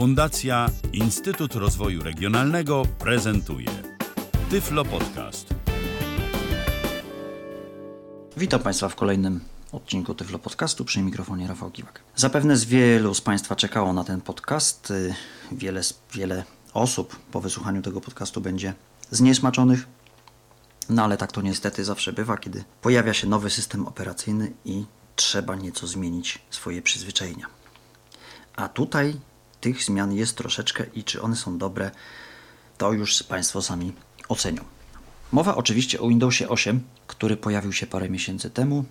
Fundacja Instytut Rozwoju Regionalnego prezentuje Tyflo Podcast. Witam Państwa w kolejnym odcinku Tyflo Podcastu przy mikrofonie Rafał Kiwak. Zapewne z wielu z Państwa czekało na ten podcast. Wiele, wiele osób po wysłuchaniu tego podcastu będzie zniesmaczonych, no ale tak to niestety zawsze bywa, kiedy pojawia się nowy system operacyjny i trzeba nieco zmienić swoje przyzwyczajenia. A tutaj tych zmian jest troszeczkę i czy one są dobre, to już Państwo sami ocenią. Mowa oczywiście o Windowsie 8, który pojawił się parę miesięcy temu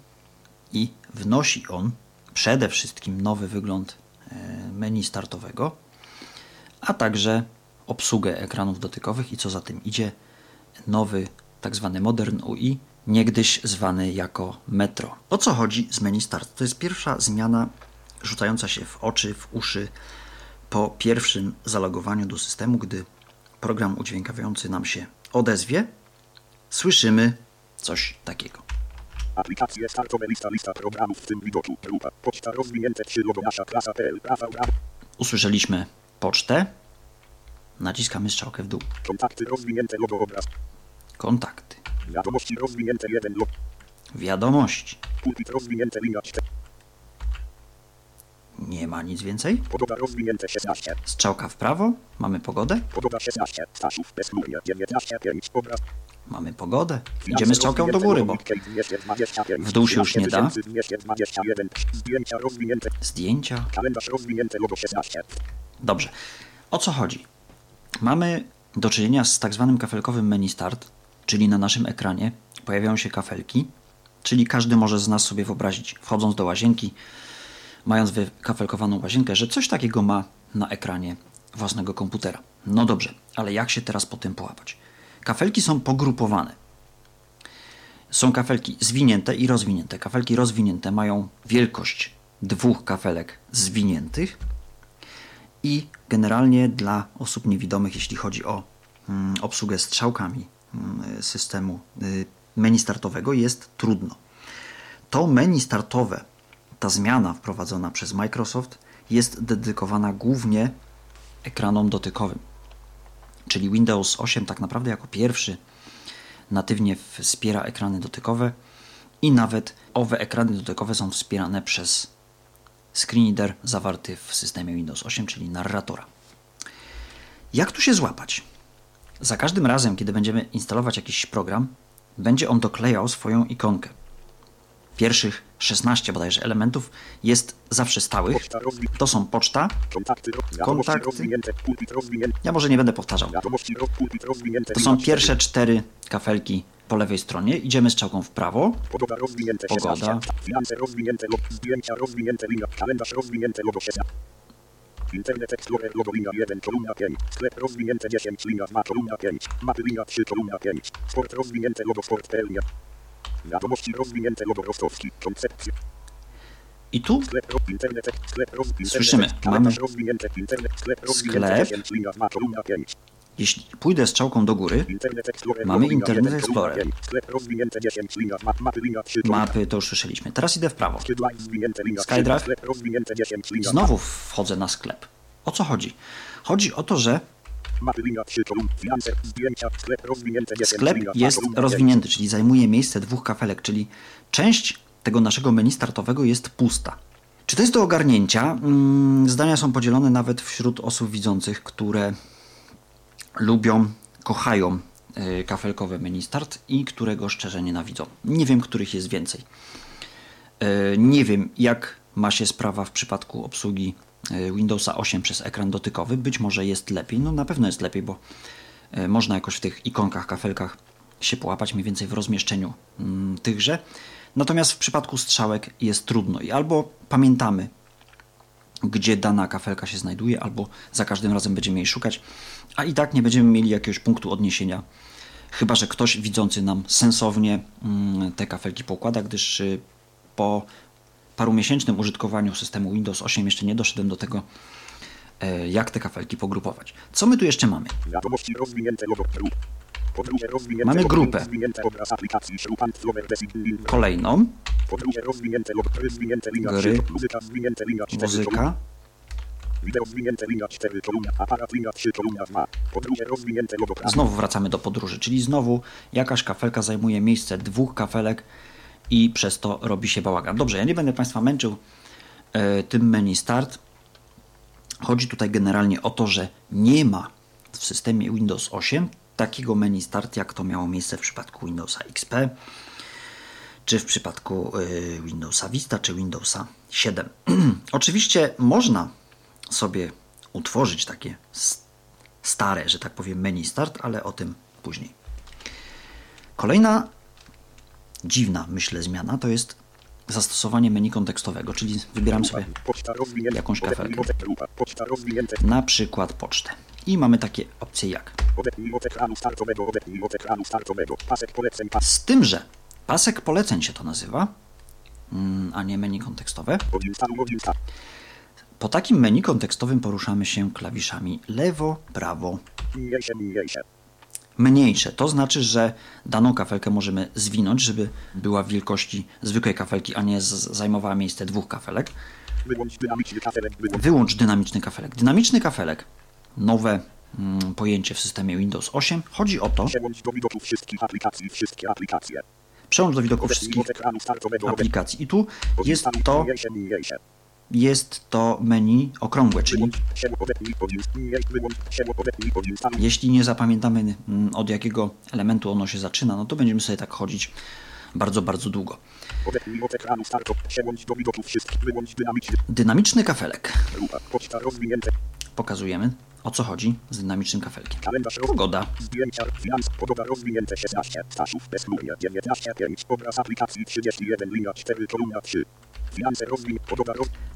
i wnosi on przede wszystkim nowy wygląd e, menu startowego, a także obsługę ekranów dotykowych i co za tym idzie, nowy. Tak Modern UI, niegdyś zwany jako Metro. O co chodzi z menu start? To jest pierwsza zmiana rzucająca się w oczy, w uszy po pierwszym zalogowaniu do systemu, gdy program udźwiękawiający nam się odezwie, słyszymy coś takiego. Aplikacje startowe lista lista programów w tym widoku grupa poczta rozwinięte 3 logo nasza klasa.pl prawa prawo Usłyszeliśmy pocztę, naciskamy strzałkę w dół. kontakty rozwinięte logo obraz Kontakty, wiadomości rozwinięte 1 logo wiadomości. pulpit rozwinięte linia 4 Nie ma nic więcej. pogoda rozwinięte 16 Strzałka w prawo, mamy pogodę, pogoda 16 Staszów bezchmurnie 19 5 obraz mamy pogodę. Idziemy strzałką do góry, bo w dół się już nie da. Zdjęcia rozwinięte zdjęcia. kalendarz rozwinięte logo 16 Dobrze. O co chodzi? Mamy do czynienia z tak zwanym kafelkowym menu start, czyli na naszym ekranie pojawiają się kafelki, czyli każdy może z nas sobie wyobrazić, wchodząc do łazienki, mając wykafelkowaną łazienkę, że coś takiego ma na ekranie własnego komputera. No dobrze, ale jak się teraz po tym połapać? Kafelki są pogrupowane. Są kafelki zwinięte i rozwinięte. Kafelki rozwinięte mają wielkość dwóch kafelek zwiniętych i generalnie dla osób niewidomych, jeśli chodzi o mm, obsługę strzałkami mm, systemu y, menu startowego, jest trudno. To menu startowe, ta zmiana wprowadzona przez Microsoft, jest dedykowana głównie ekranom dotykowym. Czyli Windows 8 tak naprawdę jako pierwszy natywnie wspiera ekrany dotykowe i nawet owe ekrany dotykowe są wspierane przez screen reader zawarty w systemie Windows 8, czyli narratora. Jak tu się złapać? Za każdym razem, kiedy będziemy instalować jakiś program, będzie on doklejał swoją ikonkę. Pierwszych 16 bodajże elementów jest zawsze stałych. To są poczta. kontakty Ja może nie będę powtarzał. To są 4. pierwsze cztery kafelki po lewej stronie. Idziemy strzałką w prawo. Pogoda rozwinięte Pogoda. 16. Finanse rozwinięte logo. Zdjęcia rozwinięte linia. Kalendarz rozwinięte logo 16. Internet Explorer logo linia 1 kolumna 5. Sklep rozwinięte 10 linia 2 kolumna 5. Mapy linia 3 kolumna 5. Sport rozwinięte logo sport.pl. Wiadomości rozwinięte. I tu Słyszymy, mamy rozwinięte internet sklep rozwinięte sklep. 10 linia 2 kolumna 5. jeśli pójdę strzałką do góry, Mamy Internet 1 kolumna Explorer. 5. Sklep rozwinięte 10 linia 2 mapy linia 3 kolumna mapy to już słyszeliśmy. Teraz idę w prawo. Skydrive zwinięte linia SkyDrive. 3, sklep rozwinięte 10 linia Znowu wchodzę na sklep. O co chodzi? Chodzi o to, że Mapy linia 3 kolumn, finanse, zdjęcia, sklep rozwinięte 10 sklep linia dwa, jest rozwinięty, czyli zajmuje miejsce dwóch kafelek, czyli część tego naszego menu startowego jest pusta. Czy to jest do ogarnięcia? Mm, Zdania są podzielone nawet wśród osób widzących, które lubią, kochają y, kafelkowe menu start i którego szczerze nienawidzą. Nie wiem, których jest więcej. E, Nie wiem, jak ma się sprawa w przypadku obsługi e, Windowsa 8 przez ekran dotykowy. Być może jest lepiej. No na pewno jest lepiej, bo e, można jakoś w tych ikonkach, kafelkach się połapać mniej więcej w rozmieszczeniu mm, tychże. Natomiast w przypadku strzałek jest trudno i albo pamiętamy, gdzie dana kafelka się znajduje, albo za każdym razem będziemy jej szukać, a i tak nie będziemy mieli jakiegoś punktu odniesienia, chyba że ktoś widzący nam sensownie mm, te kafelki pokłada, gdyż y, po parumiesięcznym użytkowaniu systemu Windows 8 jeszcze nie doszedłem do tego, e, jak te kafelki pogrupować. Co my tu jeszcze mamy? Mamy grupę. Kolejną Gry. 3, muzyka zwinięte linia 4, muzyka, Wideo zwinięte linia 4 kolumna. Aparat linia 3 kolumna 2. Podróże rozwinięte logo prawo. Znowu wracamy do podróży, czyli znowu jakaś kafelka zajmuje miejsce dwóch kafelek i przez to robi się bałagan. Dobrze, ja nie będę Państwa męczył e, tym menu start. Chodzi tutaj generalnie o to, że nie ma w systemie Windows 8 takiego menu start, jak to miało miejsce w przypadku Windowsa XP, czy w przypadku y, Windowsa Vista, czy Windowsa 7. Oczywiście można sobie utworzyć takie stare, że tak powiem, menu start, ale o tym później. Kolejna dziwna, myślę, zmiana to jest zastosowanie menu kontekstowego, czyli wybieram sobie jakąś kafelkę. Na przykład pocztę. I mamy takie opcje jak. Z tym, że pasek poleceń się to nazywa, mm, a nie menu kontekstowe. Po takim menu kontekstowym poruszamy się klawiszami lewo, prawo, Mniejsze, mniejsze. Mniejsze. To znaczy, że daną kafelkę możemy zwinąć, żeby była w wielkości zwykłej kafelki, a nie zajmowała miejsce dwóch kafelek. Wyłącz dynamiczny kafelek. Wyłącz. Wyłącz dynamiczny kafelek. Dynamiczny kafelek, nowe mm, pojęcie w systemie Windows 8. Chodzi o to, Przełącz do widoku wszystkich aplikacji. Wszystkie aplikacje. przełącz do widoku wszystkich aplikacji. I tu jest to. Jest to menu okrągłe, czyli. Jeśli nie zapamiętamy mm, od jakiego elementu ono się zaczyna, no to będziemy sobie tak chodzić bardzo, bardzo długo. Dynamiczny. Kafelek. Pokazujemy o co chodzi z dynamicznym kafelkiem. Pogoda. Zdjęcia. Finans. Podoba rozwinięte 16. Staszów. Bezludnie. 19. 5. Obraz aplikacji 31. Linia 4. Kolumna 3.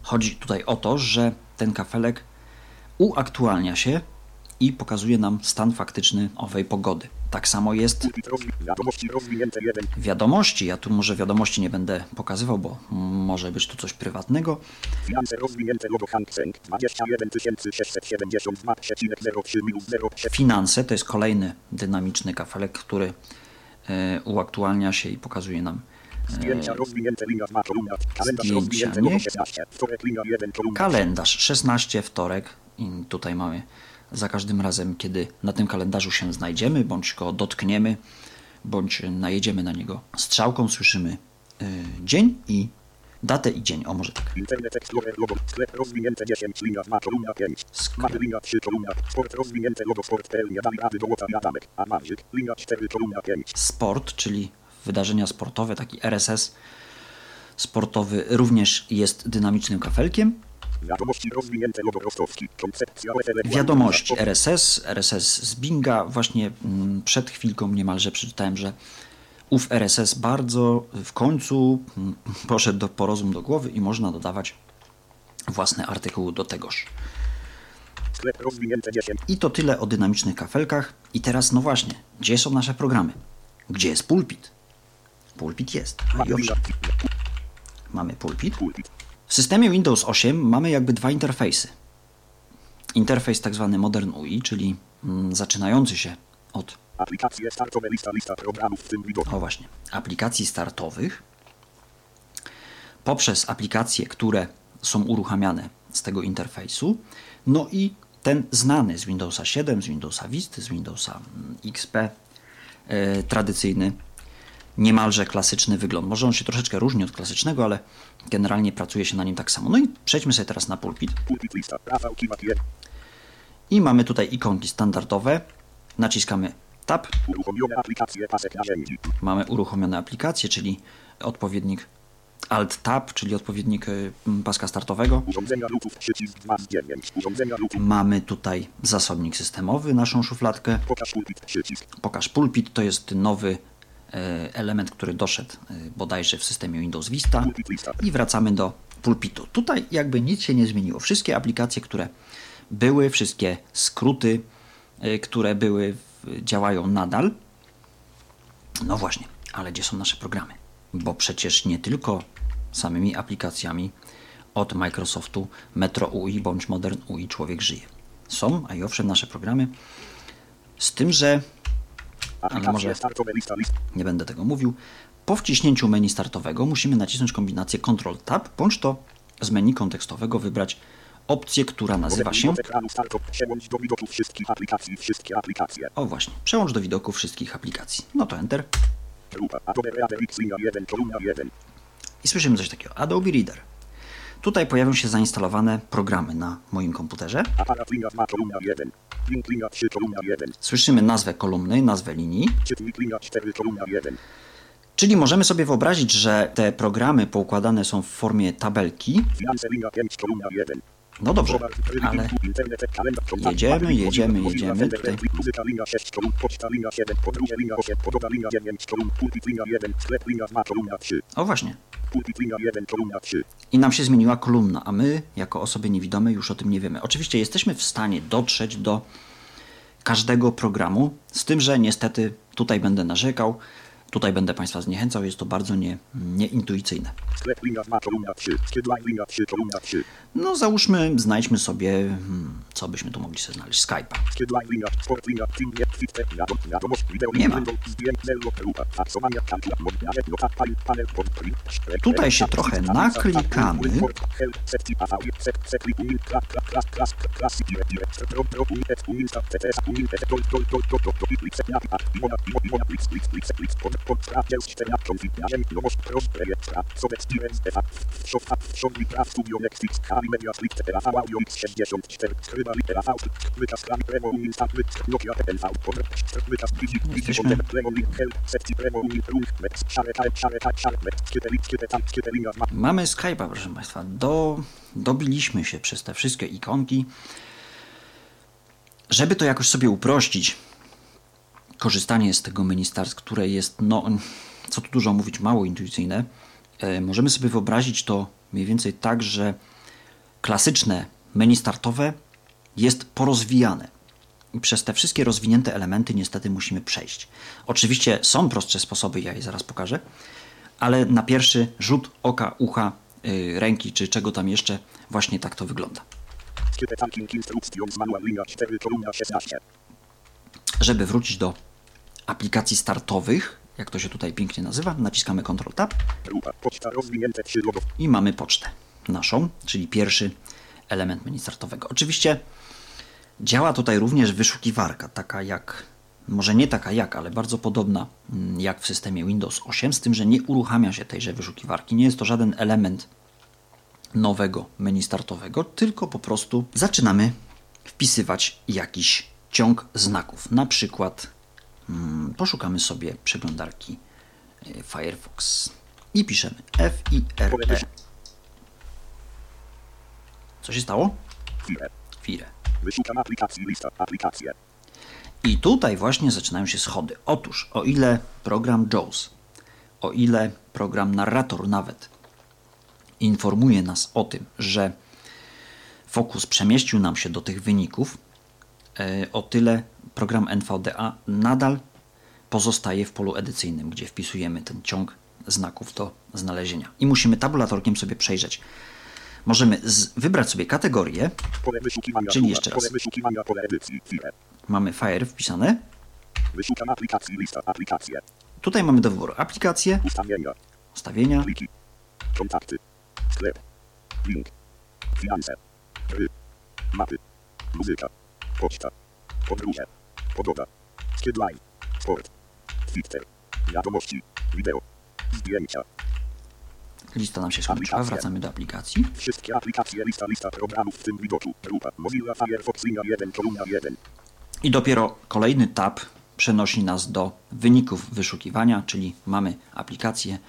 Chodzi tutaj o to, że ten kafelek uaktualnia się i pokazuje nam stan faktyczny owej pogody. Tak samo jest. Wiadomości rozwinięte 1. wiadomości. Ja tu może wiadomości nie będę pokazywał, bo może być tu coś prywatnego. Finanse rozwinięte logo Hanksenk. 21 672,03 minus 0. Finanse to jest kolejny dynamiczny kafelek, który e, uaktualnia się i pokazuje nam Zdjęcia rozwinięte linia 2 kolumna. Kalendarz nie? logo 16. Wtorek linia 1 kolumna. kalendarz 16 wtorek i tutaj mamy za każdym razem, kiedy na tym kalendarzu się znajdziemy, bądź go dotkniemy, bądź najedziemy na niego strzałką, słyszymy y, dzień i datę i dzień. O, może tak. Internet Explorer logo. Sklep rozwinięte 10 linia 2 kolumna 5. Sklep. Linia 3 kolumna. Sport rozwinięte logo sport.pl nie dali rady Adamek. Linia 4 kolumna 5. Sport, czyli wydarzenia sportowe, taki RSS sportowy również jest dynamicznym kafelkiem. Wiadomości rozwinięte logo Rostowski. Koncepcja UFL. Wiadomości RSS, RSS z Binga. Właśnie mm, przed chwilką niemalże przeczytałem, że ów RSS bardzo w końcu mm, poszedł do porozum do głowy i można dodawać własne artykuły do tegoż. Sklep rozwinięte 10. I to tyle o dynamicznych kafelkach. I teraz, no właśnie, gdzie są nasze programy? Gdzie jest pulpit? Pulpit jest. I owszem, linia mamy pulpit. W systemie Windows 8 mamy jakby dwa interfejsy. Interfejs tak zwany Modern UI, czyli mm, zaczynający się od Aplikacje startowe lista lista programów w tym widoku. o właśnie, aplikacji startowych, poprzez aplikacje, które są uruchamiane z tego interfejsu, no i ten znany z Windowsa 7, z Windowsa Vista, z Windowsa mm, XP, e, tradycyjny, niemalże klasyczny wygląd. Może on się troszeczkę różni od klasycznego, ale generalnie pracuje się na nim tak samo. No i przejdźmy sobie teraz na pulpit. Pulpit lista. Rafał Kiwak 1. I mamy tutaj ikonki standardowe. Naciskamy Tab. Uruchomione aplikacje pasek narzędzi. Mamy uruchomione aplikacje, czyli odpowiednik Alt Tab, czyli odpowiednik y, paska startowego. Urządzenia Bluetooth przycisk 2 z 9. Urządzenia Bluetooth. Mamy tutaj zasobnik systemowy, naszą szufladkę. Pokaż pulpit. Pokaż pulpit, to jest nowy element, który doszedł e, bodajże w systemie Windows Vista. I wracamy do pulpitu. Tutaj jakby nic się nie zmieniło. Wszystkie aplikacje, które były, wszystkie skróty, y, które były, działają nadal. No właśnie, ale gdzie są nasze programy? Bo przecież nie tylko samymi aplikacjami od Microsoftu Metro UI bądź Modern UI człowiek żyje. Są, a i owszem, nasze programy. Z tym, że Aplikacje może- nie będę tego mówił. Po wciśnięciu menu startowego musimy nacisnąć kombinację Ctrl Tab, bądź to z menu kontekstowego wybrać opcję, która nazywa się... O właśnie, przełącz do widoku wszystkich aplikacji. No to Enter. Grupa Adobe Reader X linia 1, kolumna 1. I słyszymy coś takiego. Adobe Reader. Tutaj pojawią się zainstalowane programy na moim komputerze. Aparat linia 2, kolumna 1. Link linia 3, kolumna 1. Słyszymy nazwę kolumny, nazwę linii. Czytnik linia 4, kolumna 1. Czyli możemy sobie wyobrazić, że te programy poukładane są w formie tabelki. Finanse linia 5, kolumna 1. No dobrze, ale Jedziemy, jedziemy, jedziemy. Tutaj- Netflix, Muzyka linia 6, kolumn, poczta linia 7, podróże linia 8, podoba linia 9, kolumn, pulpit linia 1, sklep linia 2, kolumna 3. o właśnie. Pulpit linia 1, kolumna 3. I nam się zmieniła kolumna, a my, jako osoby niewidome, już o tym nie wiemy. Oczywiście jesteśmy w stanie dotrzeć do każdego programu, z tym, że niestety tutaj będę narzekał, tutaj będę Państwa zniechęcał, jest to bardzo nie, nieintuicyjne. Sklep linia 2, kolumna 3. Skidline linia 3, kolumna 3. No załóżmy, znajdźmy sobie, hmm, co byśmy tu mogli sobie znaleźć, Skype'a. Nie, ma. Tutaj się trochę naklikamy. Report, help, sekcji, AV, sek, sekli, unin, klas, klas, klas, klas, klas, dire, dire, pro, pro, unin, et, unin, stat, TTS, unin, et, dol, dol, dol, dol, dol, dol, plik, seknia, art, imona, imo- imona, plik, plik, plik, plik, pod, pod, sprawdziel, czteria, konfiguracje, nowość, pros, projekt, spra, sobie, experience, defa, szof, szof, litera, studio, Netflix, Kali, media, split, TTV, audio, X64, skryba, litera, V, wykaz, klan, premo, unin, stat, wyt, Nokia, TNV, pod, wykaz, bizi, bizi, Jesteśmy. pod, premo, link, help, sekcji, premo, unin, rung, met, szare, type, szare, type, szare, met, skiete, lit, skiete, tam, skiete, linia, ma, Mamy Skype'a, proszę Państwa. Do, dobiliśmy się przez te wszystkie ikonki. Żeby to jakoś sobie uprościć, korzystanie z tego menu które jest, no, co tu dużo mówić, mało intuicyjne, e, możemy sobie wyobrazić to mniej więcej tak, że klasyczne menu startowe jest porozwijane. I przez te wszystkie rozwinięte elementy niestety musimy przejść. Oczywiście są prostsze sposoby, ja je zaraz pokażę, ale na pierwszy rzut oka, ucha, yy, ręki czy czego tam jeszcze, właśnie tak to wygląda. skiete, tanking, instructions, manual, linia 4, kolumna 16. Żeby wrócić do aplikacji startowych, jak to się tutaj pięknie nazywa, naciskamy Ctrl Tab Grupa, poczta, rozwinięte, 3, logo, i mamy pocztę naszą, czyli pierwszy element menu startowego. Oczywiście działa tutaj również wyszukiwarka, taka jak, może nie taka jak, ale bardzo podobna mm, jak w systemie Windows 8, z tym, że nie uruchamia się tejże wyszukiwarki. Nie jest to żaden element nowego menu startowego, tylko po prostu zaczynamy wpisywać jakiś ciąg znaków. Na przykład poszukamy sobie przeglądarki e, Firefox i piszemy F I R E. Co się stało? Fire. Wyszukam aplikacji, lista, aplikacje. I tutaj właśnie zaczynają się schody. Otóż, o ile program JAWS, o ile program narrator nawet informuje nas o tym, że fokus przemieścił nam się do tych wyników, e, o tyle program NVDA nadal pozostaje w polu edycyjnym, gdzie wpisujemy ten ciąg znaków do znalezienia. I musimy tabulatorkiem sobie przejrzeć. Możemy wybrać sobie kategorię, Czyli jeszcze raz. mamy Fire wpisane. Tutaj mamy do wyboru aplikacje, Ustawienia, kontakty, sklep, link, finanse, mapy, muzyka, poczta, podróże, pogoda, skidline, sport, Twitter, wiadomości, wideo, zdjęcia, lista nam się skończyła, wracamy do aplikacji. wszystkie aplikacje, lista, lista programów w tym widoku, grupa, Mozilla Firefox, linia 1, kolumna 1. I dopiero kolejny tab przenosi nas do wyników wyszukiwania, czyli mamy aplikację,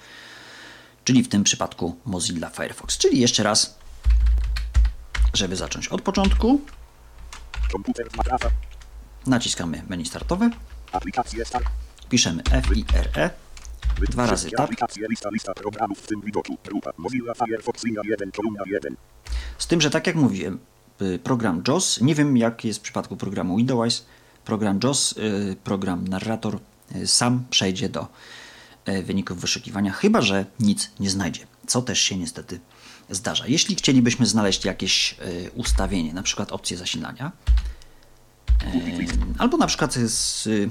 czyli w tym przypadku Mozilla Firefox. Czyli jeszcze raz, żeby zacząć od początku, Komputer z matrafa, naciskamy menu startowe, aplikacje start, piszemy FIRE, Dwa razy tab. lista, lista programów w tym widoku, grupa, Mozilla Firefox, linia 1, kolumna 1. Z tym, że tak jak mówiłem, y, program JAWS, nie wiem jak jest w przypadku programu Windows, program JAWS, y, program narrator y, sam przejdzie do wyników wyszukiwania, chyba że nic nie znajdzie, co też się niestety zdarza. Jeśli chcielibyśmy znaleźć jakieś ustawienie, na przykład opcję zasilania, albo na przykład z y,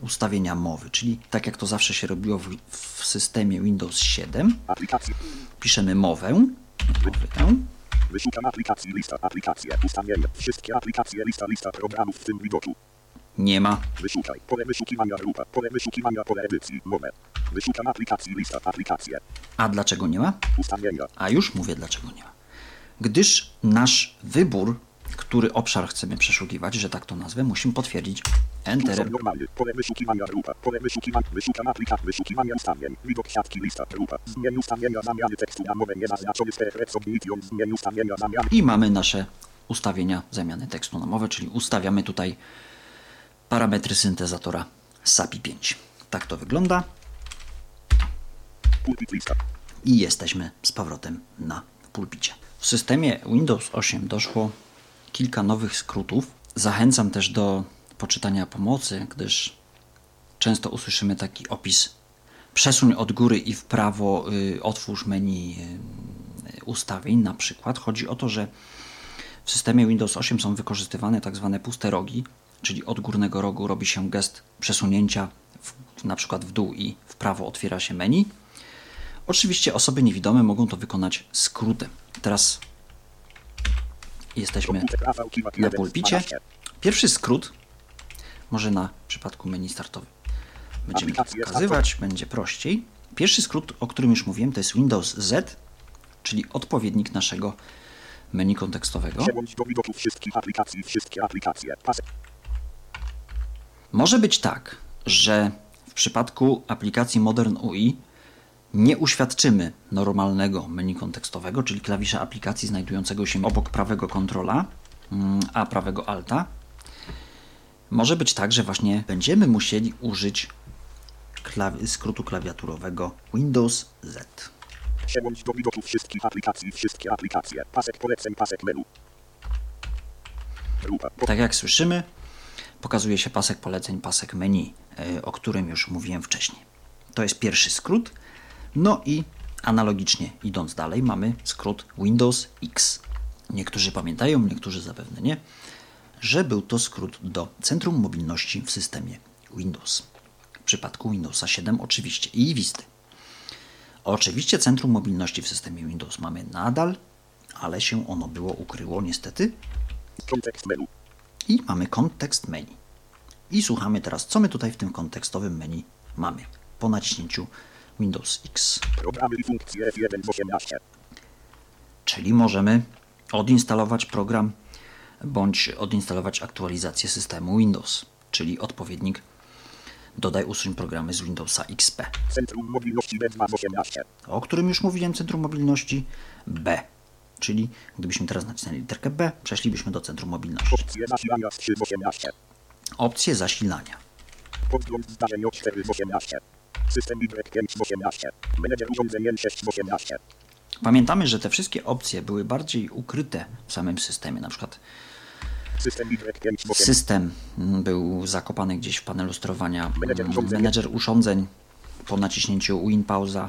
ustawienia mowy, czyli tak jak to zawsze się robiło w, w systemie Windows 7, Aplikacje, piszemy mowę, mowę Wyszukam aplikacji, lista, aplikacje, ustawienia, wszystkie aplikacje, lista, lista programów w tym widoczu. Nie ma. Wyszukaj, pole wyszukiwania grupa, pole wyszukiwania, pole edycji, numer. Wyszukam aplikacji, lista, aplikacje, A dlaczego nie ma? ustawienia, A już mówię, dlaczego nie ma. Gdyż nasz wybór, który obszar chcemy przeszukiwać, że tak to nazwę, musimy potwierdzić. Normalny, pole wyszukiwania grupa, pole wyszukiwania, wyszukam aplikacji, wyszukiwania ustawień, widok siatki, lista, grupa, zmień ustawienia, zamiany tekstu na mowę zmień ustawienia, zamiany, I mamy nasze ustawienia zamiany tekstu na mowę, czyli ustawiamy tutaj parametry syntezatora SAPI 5. Tak to wygląda. I jesteśmy z powrotem na pulpicie. W systemie Windows 8 doszło kilka nowych skrótów. Zachęcam też do poczytania pomocy, gdyż często usłyszymy taki opis przesuń od góry i w prawo, y, otwórz menu y, ustawień na przykład. Chodzi o to, że w systemie Windows 8 są wykorzystywane tak zwane puste rogi, czyli od górnego rogu robi się gest przesunięcia w, na przykład w dół i w prawo otwiera się menu. Oczywiście osoby niewidome mogą to wykonać skrótem. Teraz jesteśmy na 1, pulpicie. 12. Pierwszy skrót, może na przypadku menu startowym będziemy pokazywać, będzie prościej. Pierwszy skrót, o którym już mówiłem, to jest Windows Z, czyli odpowiednik naszego menu kontekstowego. Może być tak, że w przypadku aplikacji Modern UI nie uświadczymy normalnego menu kontekstowego, czyli klawisza aplikacji znajdującego się obok prawego kontrola, mm, a prawego alta. Może być tak, że właśnie będziemy musieli użyć klawi- skrótu klawiaturowego Windows Z. przełącz do widoku wszystkich aplikacji, wszystkie aplikacje, pasek poleceń, pasek menu. Grupa, Tak jak słyszymy, pokazuje się pasek poleceń, pasek menu, y, o którym już mówiłem wcześniej. To jest pierwszy skrót. No i analogicznie idąc dalej, mamy skrót Windows X. Niektórzy pamiętają, niektórzy zapewne nie, że był to skrót do Centrum Mobilności w systemie Windows. W przypadku Windowsa 7 oczywiście i Visty. Oczywiście Centrum Mobilności w systemie Windows mamy nadal, ale się ono było ukryło niestety i mamy kontekst menu. I słuchamy teraz, co my tutaj w tym kontekstowym menu mamy po naciśnięciu Windows X. Programy i funkcje F1 z 18. Czyli możemy odinstalować program bądź odinstalować aktualizację systemu Windows, czyli odpowiednik dodaj usuń programy z Windowsa XP, Centrum mobilności B2 z 18. o którym już mówiłem, Centrum Mobilności B. Czyli gdybyśmy teraz nacisnęli literkę B, przeszlibyśmy do Centrum Mobilności. Opcje zasilania z 3 z 18. Opcje zasilania. Podgląd zdarzeń o 4 z 18. System Y5 z 18. Menedżer urządzeń 6 z 18. Pamiętamy, że te wszystkie opcje były bardziej ukryte w samym systemie. Na przykład System Y5 z 18. system był zakopany gdzieś w panelu sterowania. Menedżer urządzeń po naciśnięciu Win pauza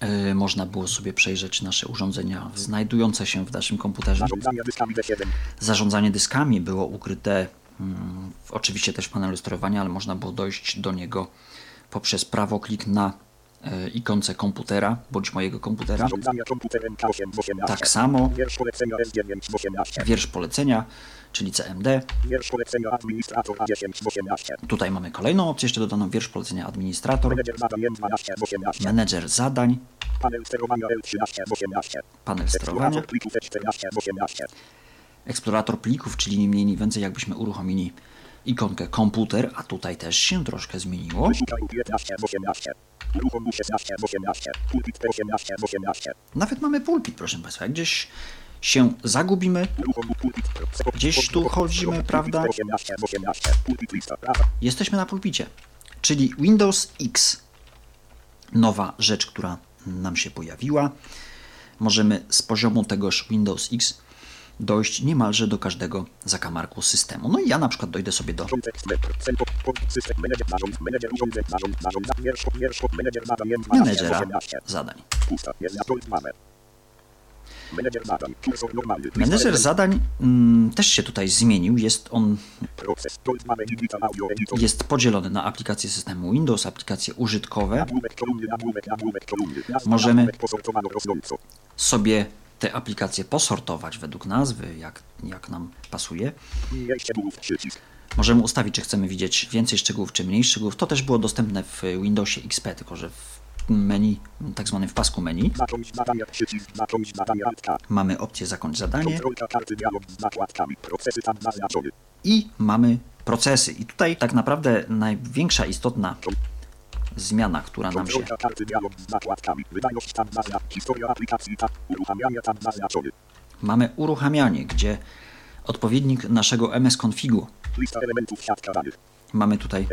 yy, można było sobie przejrzeć nasze urządzenia znajdujące się w naszym komputerze. Zarządzania dyskami D7. Zarządzanie dyskami było ukryte mm, oczywiście też w panelu sterowania, ale można było dojść do niego poprzez prawoklik na yy, ikonce komputera bądź mojego komputera. Zarządzania komputerem K8 z 18. Tak samo Wiersz polecenia S9 z 18. wiersz polecenia, czyli CMD. Wiersz polecenia administrator A10 z 18. Tutaj mamy kolejną opcję jeszcze dodaną, wiersz polecenia administrator, Menedżer zadań M12 z 18. menedżer zadań, Panel sterowania L13 z 18. panel sterowania, Eksplorator plików E14 z 18. eksplorator plików, czyli nie mniej, nie więcej jakbyśmy uruchomili ikonkę komputer, a tutaj też się troszkę zmieniło. Wyszukaj 15 z 18. Uruchom U16 z 18. Pulpit P18 z 18. Nawet mamy pulpit, proszę Państwa, gdzieś się zagubimy. Gdzieś tu chodzimy, prawda? Pulpit P18 z 18. Pulpit lista. Prawa. jesteśmy na pulpicie, czyli Windows X. Nowa rzecz, która nam się pojawiła. Możemy z poziomu tegoż Windows X dojść niemalże do każdego zakamarku systemu. No i ja na przykład dojdę sobie do Kontekst metr. Centro. Pod system. Menedżer zarząd. Menedżer urządzeń. Zarząd. Zarząd. Wiersz. Wiersz. Menedżer zadań M12 z menedżera 18. zadań. Menedżer zadań. Kursor normalny. Lista Menedżer F1. zadań mm, też się tutaj zmienił. Jest on jest podzielony na aplikacje systemu Windows, aplikacje użytkowe. Możemy-. Sobie te aplikacje posortować według nazwy, jak, jak nam pasuje. Możemy ustawić, czy chcemy widzieć więcej szczegółów, czy mniej szczegółów. To też było dostępne w Windowsie XP, tylko że w menu, tak zwanym w pasku menu, przycisk. Mamy opcję zakończ zadanie karty dialog. Procesy i mamy procesy. I tutaj tak naprawdę największa istotna zmiana, która nam się zaznaczony. mamy uruchamianie, gdzie odpowiednik naszego MS Configu mamy tutaj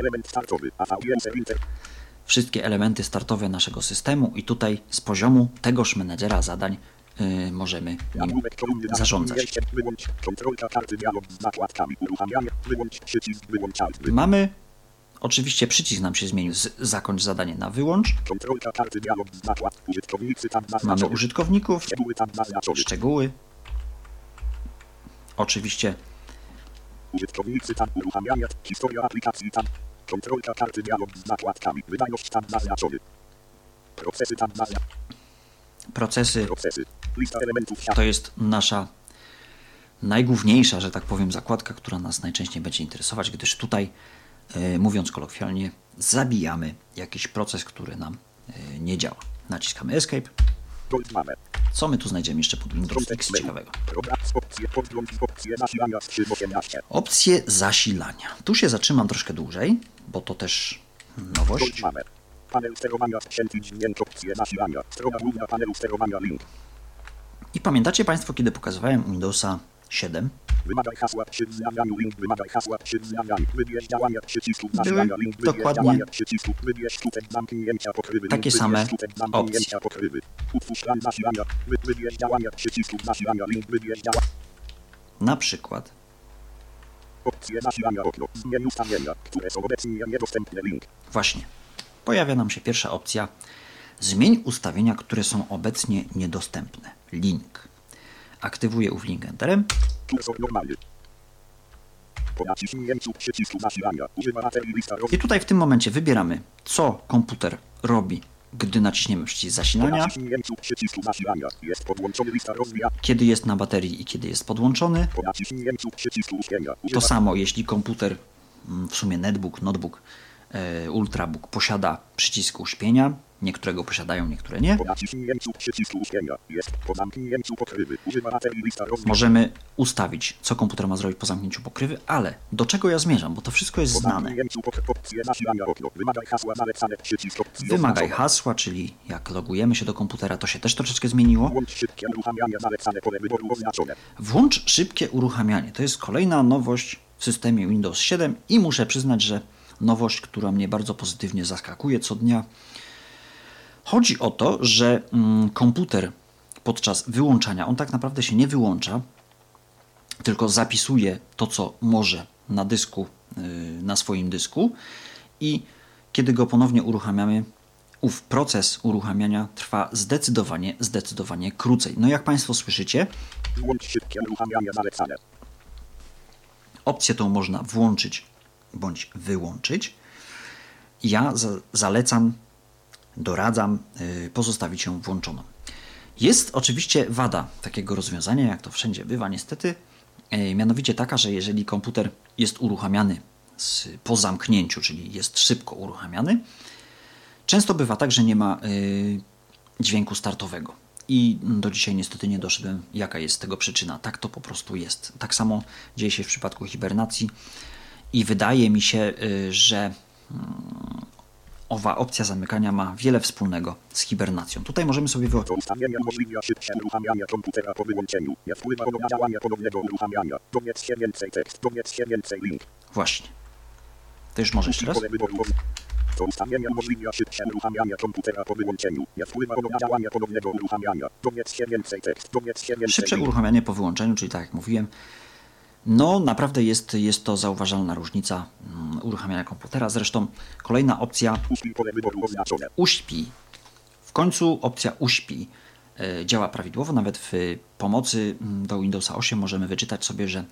wszystkie elementy startowe naszego systemu i tutaj z poziomu tegoż menedżera zadań yy, możemy nim zarządzać. Mamy, oczywiście przycisk nam się zmienił z zakończ zadanie na wyłącz. Mamy użytkowników, Szczegóły. Oczywiście Użytkownicy tab uruchamiania. Historia aplikacji tab. Kontrolka karty dialog z zakładkami. Wydajność tab zaznaczony. Procesy tab zaznaczony. procesy Procesy. Lista elementów to jest nasza najgłówniejsza, że tak powiem, zakładka, która nas najczęściej będzie interesować, gdyż tutaj, mówiąc kolokwialnie, zabijamy jakiś proces, który nam e, nie działa. Naciskamy Escape. Co my tu znajdziemy jeszcze pod Windows X ciekawego? Opcje podgląd i opcje nasilania z 318. Opcje zasilania. Tu się zatrzymam troszkę dłużej, bo to też nowość. I pamiętacie Państwo, kiedy pokazywałem Windowsa 7? Wymagaj hasła przy wznawianiu link. Wymagaj hasła przy wznawianiu. Wybierz działania przycisków Były nasilania link. Wybierz dokładnie działania przycisków. Wybierz skutek zamknięcia pokrywy. takie same opcje. pokrywy. Utwórz plan nasilania. Wy, wybierz działania przycisków nasilania link. Wybierz działania. Na przykład Opcje nasilania okno. Zmień ustawienia, które są obecnie niedostępne link. Właśnie. Pojawia nam się pierwsza opcja. Zmień ustawienia, które są obecnie niedostępne. Link. Aktywuję ów link Enterem. I tutaj w tym momencie wybieramy, co komputer robi, gdy naciśniemy przycisk zasilania, kiedy jest na baterii i kiedy jest podłączony. To samo, jeśli komputer, mm, w sumie netbook, notebook, ultrabook posiada przycisk uśpienia. Niektóre posiadają, niektóre nie. Możemy ustawić, co komputer ma zrobić po zamknięciu pokrywy, ale do czego ja zmierzam, bo to wszystko jest znane. Wymagaj hasła czyli jak logujemy się do komputera, to się też troszeczkę zmieniło. Włącz szybkie uruchamianie. To jest kolejna nowość w systemie Windows 7 i muszę przyznać, że nowość, która mnie bardzo pozytywnie zaskakuje co dnia. Chodzi o to, że mm, komputer podczas wyłączania, on tak naprawdę się nie wyłącza, tylko zapisuje to, co może na dysku, yy, na swoim dysku i kiedy go ponownie uruchamiamy, ów proces uruchamiania trwa zdecydowanie, zdecydowanie krócej. No jak Państwo słyszycie. Opcję tą można włączyć bądź wyłączyć. Ja za, zalecam, doradzam yy, pozostawić ją włączoną. Jest oczywiście wada takiego rozwiązania, jak to wszędzie bywa, niestety, yy, mianowicie taka, że jeżeli komputer jest uruchamiany po zamknięciu, czyli jest szybko uruchamiany, często bywa tak, że nie ma yy, dźwięku startowego. I do dzisiaj niestety nie doszedłem, jaka jest tego przyczyna. Tak to po prostu jest. Tak samo dzieje się w przypadku hibernacji i wydaje mi się, y, że mm, owa opcja zamykania ma wiele wspólnego z hibernacją. Tutaj możemy sobie wy... To ustawienia umożliwia szybsze uruchamianie komputera po wyłączeniu. Nie wpływa ono na działanie ponownego uruchamiania. Dowiedz się więcej tekst, dowiedz się więcej link. Właśnie. To już może jeszcze raz? To umożliwia szybsze uruchamianie komputera po wyłączeniu. Nie wpływa na działanie ponownego uruchamiania. Dowiedz się więcej tekst, dowiedz się więcej Szybsze uruchamianie po wyłączeniu, czyli tak jak mówiłem, no naprawdę jest, jest to zauważalna różnica mm, uruchamiania komputera. Zresztą kolejna opcja uśpi. W końcu opcja uśpi e, działa prawidłowo. Nawet w pomocy mm, do Windowsa 8 możemy wyczytać sobie, że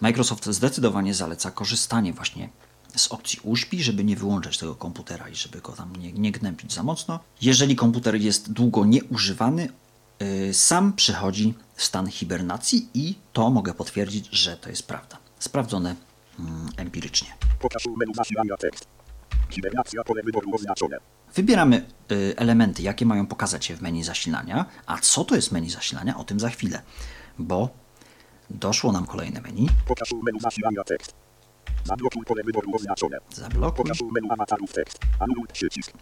Microsoft zdecydowanie zaleca korzystanie właśnie z opcji uśpi, żeby nie wyłączać tego komputera i żeby go tam nie, nie gnębić za mocno. Jeżeli komputer jest długo nieużywany, y, sam przychodzi stan hibernacji i to mogę potwierdzić, że to jest prawda. Sprawdzone mm, empirycznie. Hibernacja pole wyboru oznaczone. Wybieramy y, elementy, jakie mają pokazać się w menu zasilania, a co to jest menu zasilania, o tym za chwilę, bo doszło nam kolejne menu. Pokaż menu zasilania tekst. Zablokuj pole wyboru oznaczone. Zablokuj. Pokaż menu awatarów tekst. Anuluj przycisk.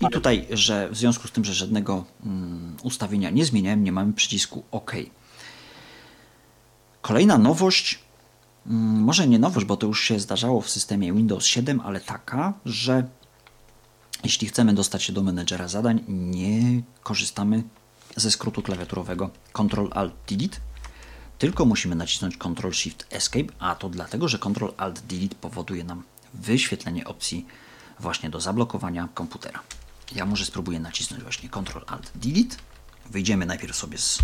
I tutaj, że w związku z tym, że żadnego mm, ustawienia nie zmieniałem, nie mamy przycisku OK. Kolejna nowość, mm, może nie nowość, bo to już się zdarzało w systemie Windows 7, ale taka, że jeśli chcemy dostać się do menedżera zadań, nie korzystamy ze skrótu klawiaturowego Ctrl Alt Delete, tylko musimy nacisnąć Ctrl Shift Escape, a to dlatego, że Ctrl Alt Delete powoduje nam wyświetlenie opcji właśnie do zablokowania komputera. Ja może spróbuję nacisnąć właśnie Ctrl Alt Delete. Wyjdziemy najpierw sobie z,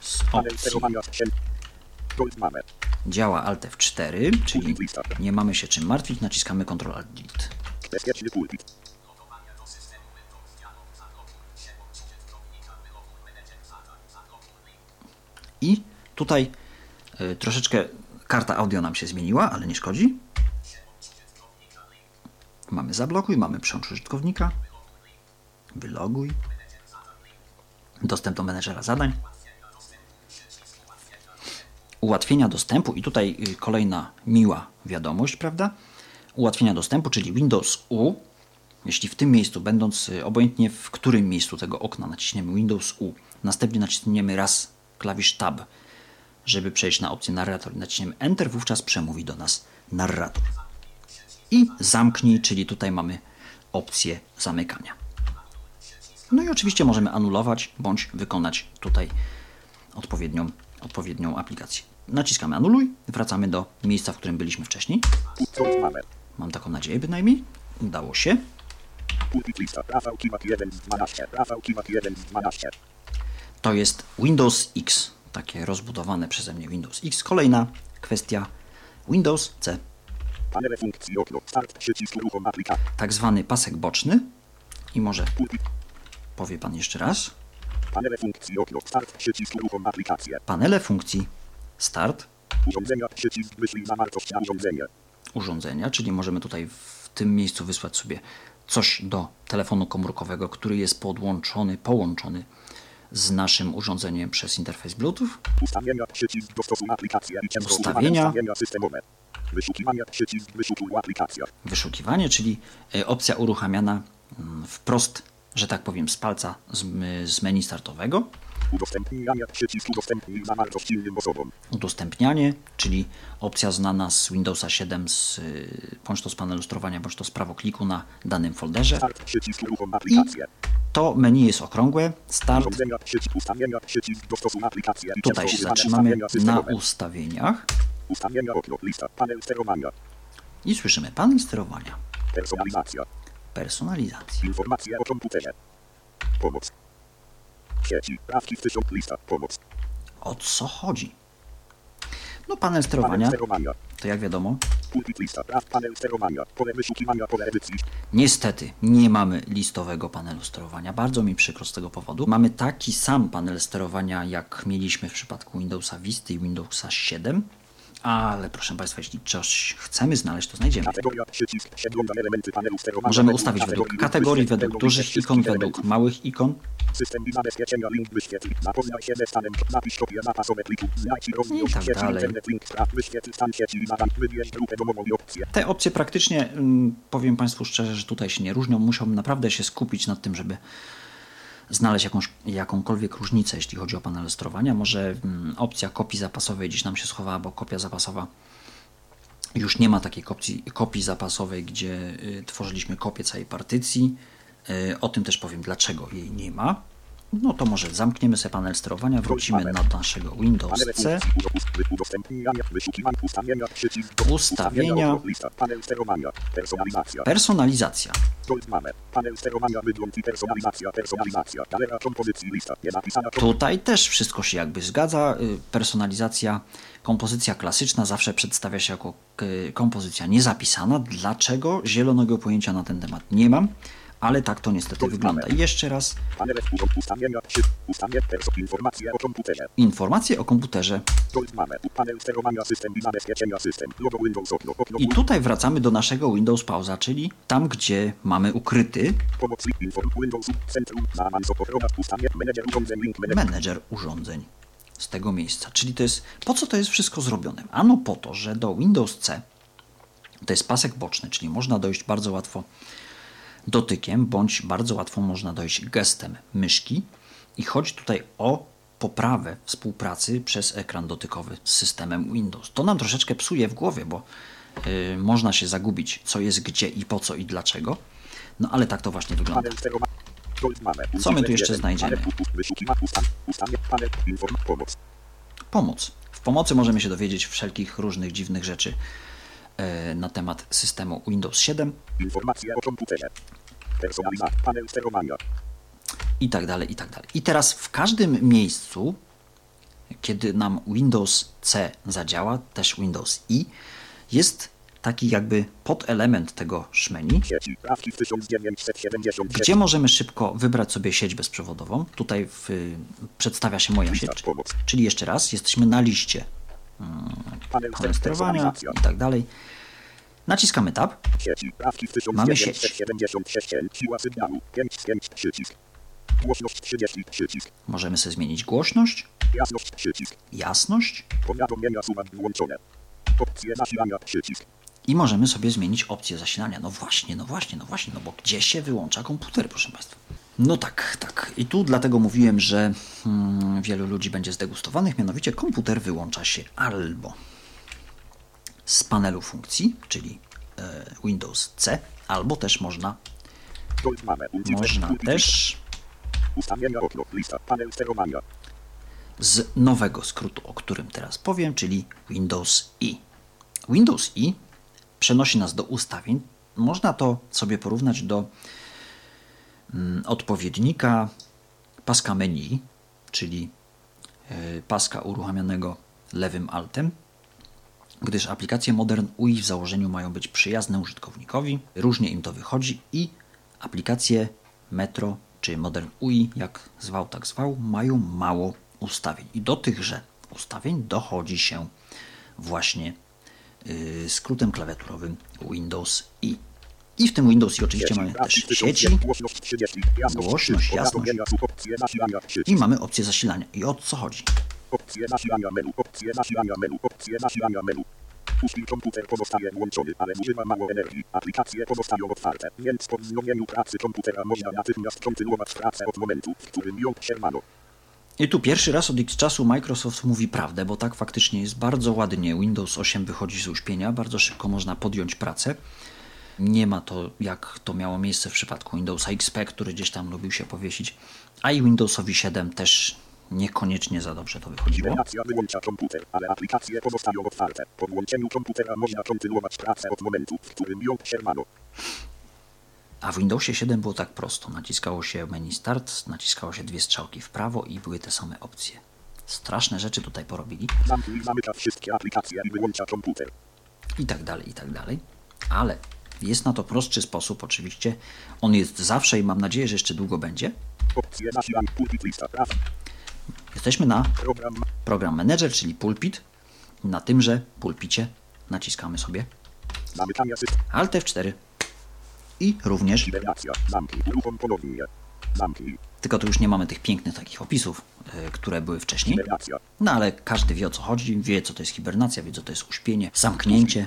z opcji działa Alt F4, czyli nie mamy się czym martwić, naciskamy Ctrl Alt Delete. I tutaj y, troszeczkę karta audio nam się zmieniła, ale nie szkodzi. Mamy zablokuj, mamy przełącz użytkownika, wyloguj, dostęp do menedżera zadań, ułatwienia dostępu i tutaj y, kolejna miła wiadomość, prawda? Ułatwienia dostępu, czyli Windows U. Jeśli w tym miejscu, będąc y, obojętnie w którym miejscu tego okna naciśniemy Windows U, następnie naciśniemy raz klawisz Tab, żeby przejść na opcję narrator i naciśniemy Enter, wówczas przemówi do nas narrator. I zamknij, czyli tutaj mamy opcję zamykania. No i oczywiście możemy anulować bądź wykonać tutaj odpowiednią, odpowiednią aplikację. Naciskamy anuluj, wracamy do miejsca, w którym byliśmy wcześniej. Mam taką nadzieję bynajmniej. Udało się. Pulpit lista. Rafał Kiwak 1 z 12. Rafał Kiwak 1 z 12. To jest Windows X, takie rozbudowane przeze mnie Windows X. Kolejna kwestia Windows C, Panele funkcji okno. Start przycisk uruchom aplikacji. tak zwany pasek boczny. I może powie Pan jeszcze raz. Panele funkcji okno. Start przycisk uruchom aplikację. Panele funkcji Start, Urządzenia przycisk wyślij zawartość na urządzenie. urządzenia, czyli możemy tutaj w tym miejscu wysłać sobie coś do telefonu komórkowego, który jest podłączony, połączony z naszym urządzeniem przez interfejs Bluetooth. Ustawienia przycisk dostosuj aplikację i Ustawienia. ustawienia systemowe. Wyszukiwania przycisk wyszukuj aplikacja. Wyszukiwanie, czyli e, opcja uruchamiana mm, wprost, że tak powiem, z palca z, z menu startowego. Udostępniania przycisk udostępnij osobom. Udostępnianie, czyli opcja znana z Windowsa 7, z, y, bądź to z panelu sterowania, bądź to z prawokliku na danym folderze. Start przycisk uruchom aplikację. To menu jest okrągłe. Start. Tutaj się zatrzymamy na ustawieniach Ustawienia okno lista panel sterowania. i słyszymy panel sterowania, Personalizacja. personalizacja. Informacje o komputerze. Pomoc. Sieci. Prawki w tysiąc lista. Pomoc. O co chodzi? No panel sterowania, to jak wiadomo, Pulpit lista. Praw panel sterowania. Pole wyszukiwania. Pole edycji. Niestety nie mamy listowego panelu sterowania. Bardzo mi przykro z tego powodu. Mamy taki sam panel sterowania, jak mieliśmy w przypadku Windowsa Vista i Windowsa 7, ale proszę Państwa, jeśli coś chcemy znaleźć, to znajdziemy. Możemy ustawić według kategorii według dużych ikon, według małych ikon. System zabezpieczenia link wyświetl. Zapoznaj się ze stanem. Napisz kopię zapasowe pliku. Znajdź I tak sieci dalej. internet link spraw. Wyświetl stan sieci i zadań. Wybierz grupę domową i opcję. Te opcje praktycznie, mm, powiem Państwu szczerze, że tutaj się nie różnią. Musiałbym naprawdę się skupić nad tym, żeby znaleźć jakąś, jakąkolwiek różnicę, jeśli chodzi o panel sterowania. Może mm, opcja kopii zapasowej gdzieś nam się schowała, bo kopia zapasowa już nie ma takiej kopii, kopii zapasowej, gdzie y, tworzyliśmy kopię całej partycji. Y, o tym też powiem, dlaczego jej nie ma. No to może zamkniemy sobie panel sterowania, wrócimy na naszego Windows C. Ustawienia. Personalizacja. Tutaj też wszystko się jakby zgadza. Y, Personalizacja, kompozycja klasyczna zawsze przedstawia się jako y, kompozycja niezapisana. Dlaczego? Zielonego pojęcia na ten temat nie mam, ale tak to niestety wygląda. I jeszcze raz Panele wpływu ustawienia 3. Ustawię perso. Informacje o komputerze. i tutaj wracamy do naszego Windows Pauza, czyli tam, gdzie mamy ukryty menedżer urządzeń z tego miejsca. Czyli to jest, po co to jest wszystko zrobione? Ano po to, że do Windows C to jest pasek boczny, czyli można dojść bardzo łatwo dotykiem, bądź bardzo łatwo można dojść gestem myszki i chodzi tutaj o poprawę współpracy przez ekran dotykowy z systemem Windows. To nam troszeczkę psuje w głowie, bo yy, można się zagubić, co jest gdzie i po co i dlaczego. No ale tak to właśnie wygląda. Co my tu jeszcze znajdziemy? Pomoc. W pomocy możemy się dowiedzieć wszelkich różnych dziwnych rzeczy na temat systemu Windows 7 Informacje o komputerze. Personalizacja. Panel sterowania. i tak dalej, i tak dalej. I teraz w każdym miejscu, kiedy nam Windows C zadziała, też Windows I, jest taki jakby podelement tego szmeni, Sieci. Prawki w 1970. gdzie możemy szybko wybrać sobie sieć bezprzewodową. Tutaj w, przedstawia się moja sieć. Czyli jeszcze raz, jesteśmy na liście Personalizacja. i tak dalej. Naciskamy Tab. Prawki Mamy sieć. 1976. Siła sygnału. 5 z 5 przycisk. Głośność 30 przycisk. Możemy sobie zmienić głośność, Jasność przycisk. jasność Powiadomienia suwak włączone. Opcje zasilania przycisk. i możemy sobie zmienić opcję zasilania. No właśnie, no właśnie, no właśnie, no bo gdzie się wyłącza komputer, proszę Państwa? No tak, tak. I tu dlatego mówiłem, że hmm, wielu ludzi będzie zdegustowanych, mianowicie komputer wyłącza się albo z panelu funkcji, czyli e, Windows C, albo też można, można też Ustawienia okno. Lista. Panel sterowania. z nowego skrótu, o którym teraz powiem, czyli Windows I. Windows I przenosi nas do ustawień. Można to sobie porównać do odpowiednika paska menu, czyli y, paska uruchamianego lewym altem, gdyż aplikacje Modern UI w założeniu mają być przyjazne użytkownikowi. Różnie im to wychodzi i aplikacje Metro czy Modern UI, jak zwał, tak zwał, mają mało ustawień. I do tychże ustawień dochodzi się właśnie yy, skrótem klawiaturowym Windows I. I w tym Windows I oczywiście mamy też Prawki w 1000. sieci Głośność 30. Jasność. I mamy opcję zasilania. I o co chodzi? Opcje zasilania menu. Opcje zasilania menu. Opcje zasilania menu. Puszki komputer pozostaje włączony, ale zużywa mało energii. Aplikacje pozostają otwarte, więc po wznowieniu pracy komputera można natychmiast kontynuować pracę od momentu, w którym ją przerwano. I tu pierwszy raz od X czasu Microsoft mówi prawdę, bo tak faktycznie jest bardzo ładnie. Windows 8 wychodzi z uśpienia, bardzo szybko można podjąć pracę. Nie ma to, jak to miało miejsce w przypadku Windowsa XP, który gdzieś tam lubił się powiesić, a i Windowsowi 7 też niekoniecznie za dobrze to wychodziło. Wyłącza komputer, ale aplikacje pozostają otwarte. Po włączeniu komputera można kontynuować pracę od momentu, w którym ją przerwano. A w Windowsie 7 było tak prosto. Naciskało się menu Start, naciskało się dwie strzałki w prawo i były te same opcje. Straszne rzeczy tutaj porobili. Zamknij zamyka wszystkie aplikacje i wyłącza komputer. i tak dalej, i tak dalej. Ale jest na to prostszy sposób, oczywiście. On jest zawsze i mam nadzieję, że jeszcze długo będzie. Jesteśmy na Program manager, czyli pulpit. Na tymże pulpicie naciskamy sobie. Alt F4 i również, tylko tu już nie mamy tych pięknych takich opisów, e, które były wcześniej. No ale każdy wie o co chodzi, wie co to jest hibernacja, wie co to jest uśpienie, zamknięcie.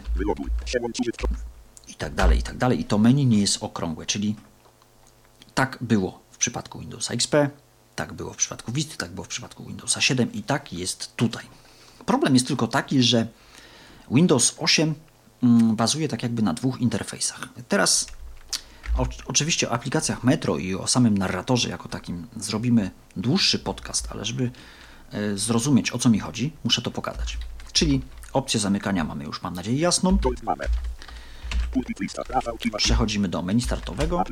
I tak dalej, i tak dalej. I to menu nie jest okrągłe, czyli tak było w przypadku Windowsa XP, tak było w przypadku Vista, tak było w przypadku Windowsa 7 i tak jest tutaj. Problem jest tylko taki, że Windows 8 mm, bazuje tak jakby na dwóch interfejsach. Teraz oczywiście o aplikacjach Metro i o samym narratorze jako takim zrobimy dłuższy podcast, ale żeby e, zrozumieć o co mi chodzi, muszę to pokazać. Czyli opcję zamykania mamy już mam nadzieję jasną. Mamy. Pulpit lista praw. Archiwa. Przechodzimy do menu startowego.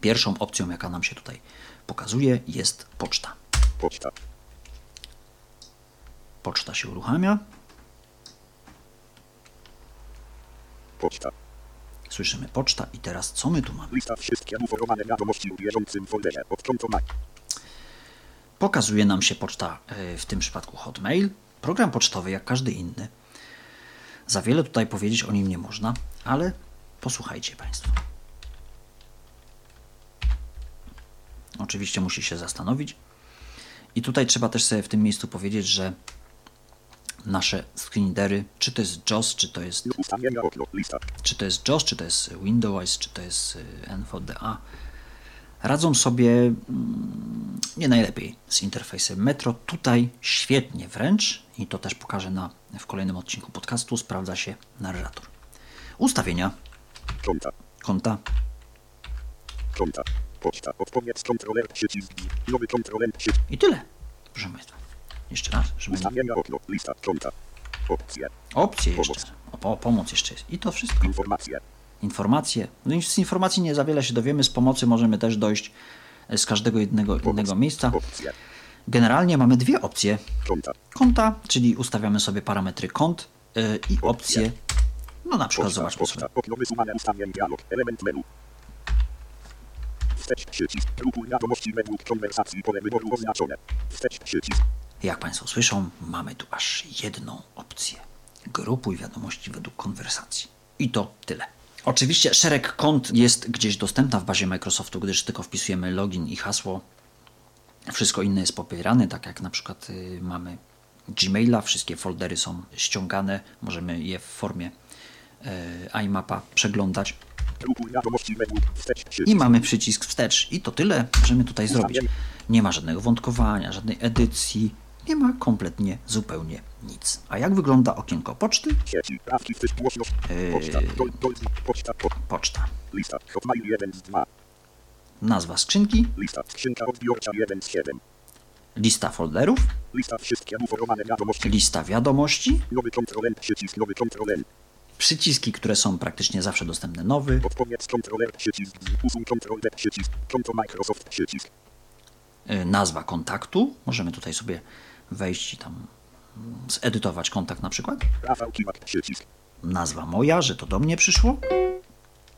Pierwszą opcją, jaka nam się tutaj pokazuje, jest poczta. Poczta. Poczta się uruchamia. Poczta. Słyszymy poczta i teraz co my tu mamy? Lista wszystkie wiadomości w bieżącym folderze. Pokazuje nam się poczta, e, w tym przypadku Hotmail, program pocztowy jak każdy inny. Za wiele tutaj powiedzieć o nim nie można, ale posłuchajcie Państwo. Oczywiście musi się zastanowić. I tutaj trzeba też sobie w tym miejscu powiedzieć, że nasze screenreadery, czy to jest JOS, czy to jest czy to jest JOS, czy to jest Windows, czy to jest y, NVDA, radzą sobie mm, nie najlepiej z interfejsem Metro. Tutaj świetnie wręcz, i to też pokażę na, w kolejnym odcinku podcastu, sprawdza się narrator. Ustawienia Konta. konta, Konta. Poczta. Odpowiedź kontroler przycisk. Nowy kontroler przycisk. i tyle. Proszę Państwa, jeszcze raz, żeby. Ustawienia okno. Lista. Konta. Opcje. Opcje jeszcze, o, pomoc jeszcze jest. I to wszystko. Informacje. Informacje. No i z informacji nie za wiele się dowiemy, z pomocy możemy też dojść e, z każdego jednego innego miejsca. Generalnie mamy dwie opcje. Konta. Czyli ustawiamy sobie parametry kont yy, i opcje. No na przykład zobaczmy sobie. Menu. Wstecz przycisk. Grupuj wiadomości według konwersacji. Pole wyboru oznaczone. Wstecz przycisk. Jak Państwo słyszą, mamy tu aż jedną opcję. Grupuj wiadomości według konwersacji. I to tyle. Oczywiście szereg kont jest gdzieś dostępna w bazie Microsoftu, gdyż tylko wpisujemy login i hasło. Wszystko inne jest popierane, tak jak na przykład y, mamy Gmaila, wszystkie foldery są ściągane, możemy je w formie y, iMapa przeglądać. I mamy przycisk wstecz. I to tyle możemy tutaj zrobić. Nie ma żadnego wątkowania, żadnej edycji. Nie ma kompletnie, zupełnie nic. A jak wygląda okienko poczty? Głośność. Eee. Poczta. Dol, dol, poczta. Po, Poczta. lista. Hotmail 1 z 2. Nazwa skrzynki, Lista. Skrzynka odbiorcza 1 z 7. lista folderów, Lista wszystkie wiadomości. lista wiadomości, Nowy. Przycisk. Nowy przyciski, które są praktycznie zawsze dostępne, nowy, kontroler. Przycisk. Usuń kontroler. Przycisk. Konto Microsoft. Przycisk. nazwa kontaktu. Możemy tutaj sobie wejść i tam zedytować kontakt na przykład. Rafał Kiwak. Przycisk. Nazwa moja, że to do mnie przyszło.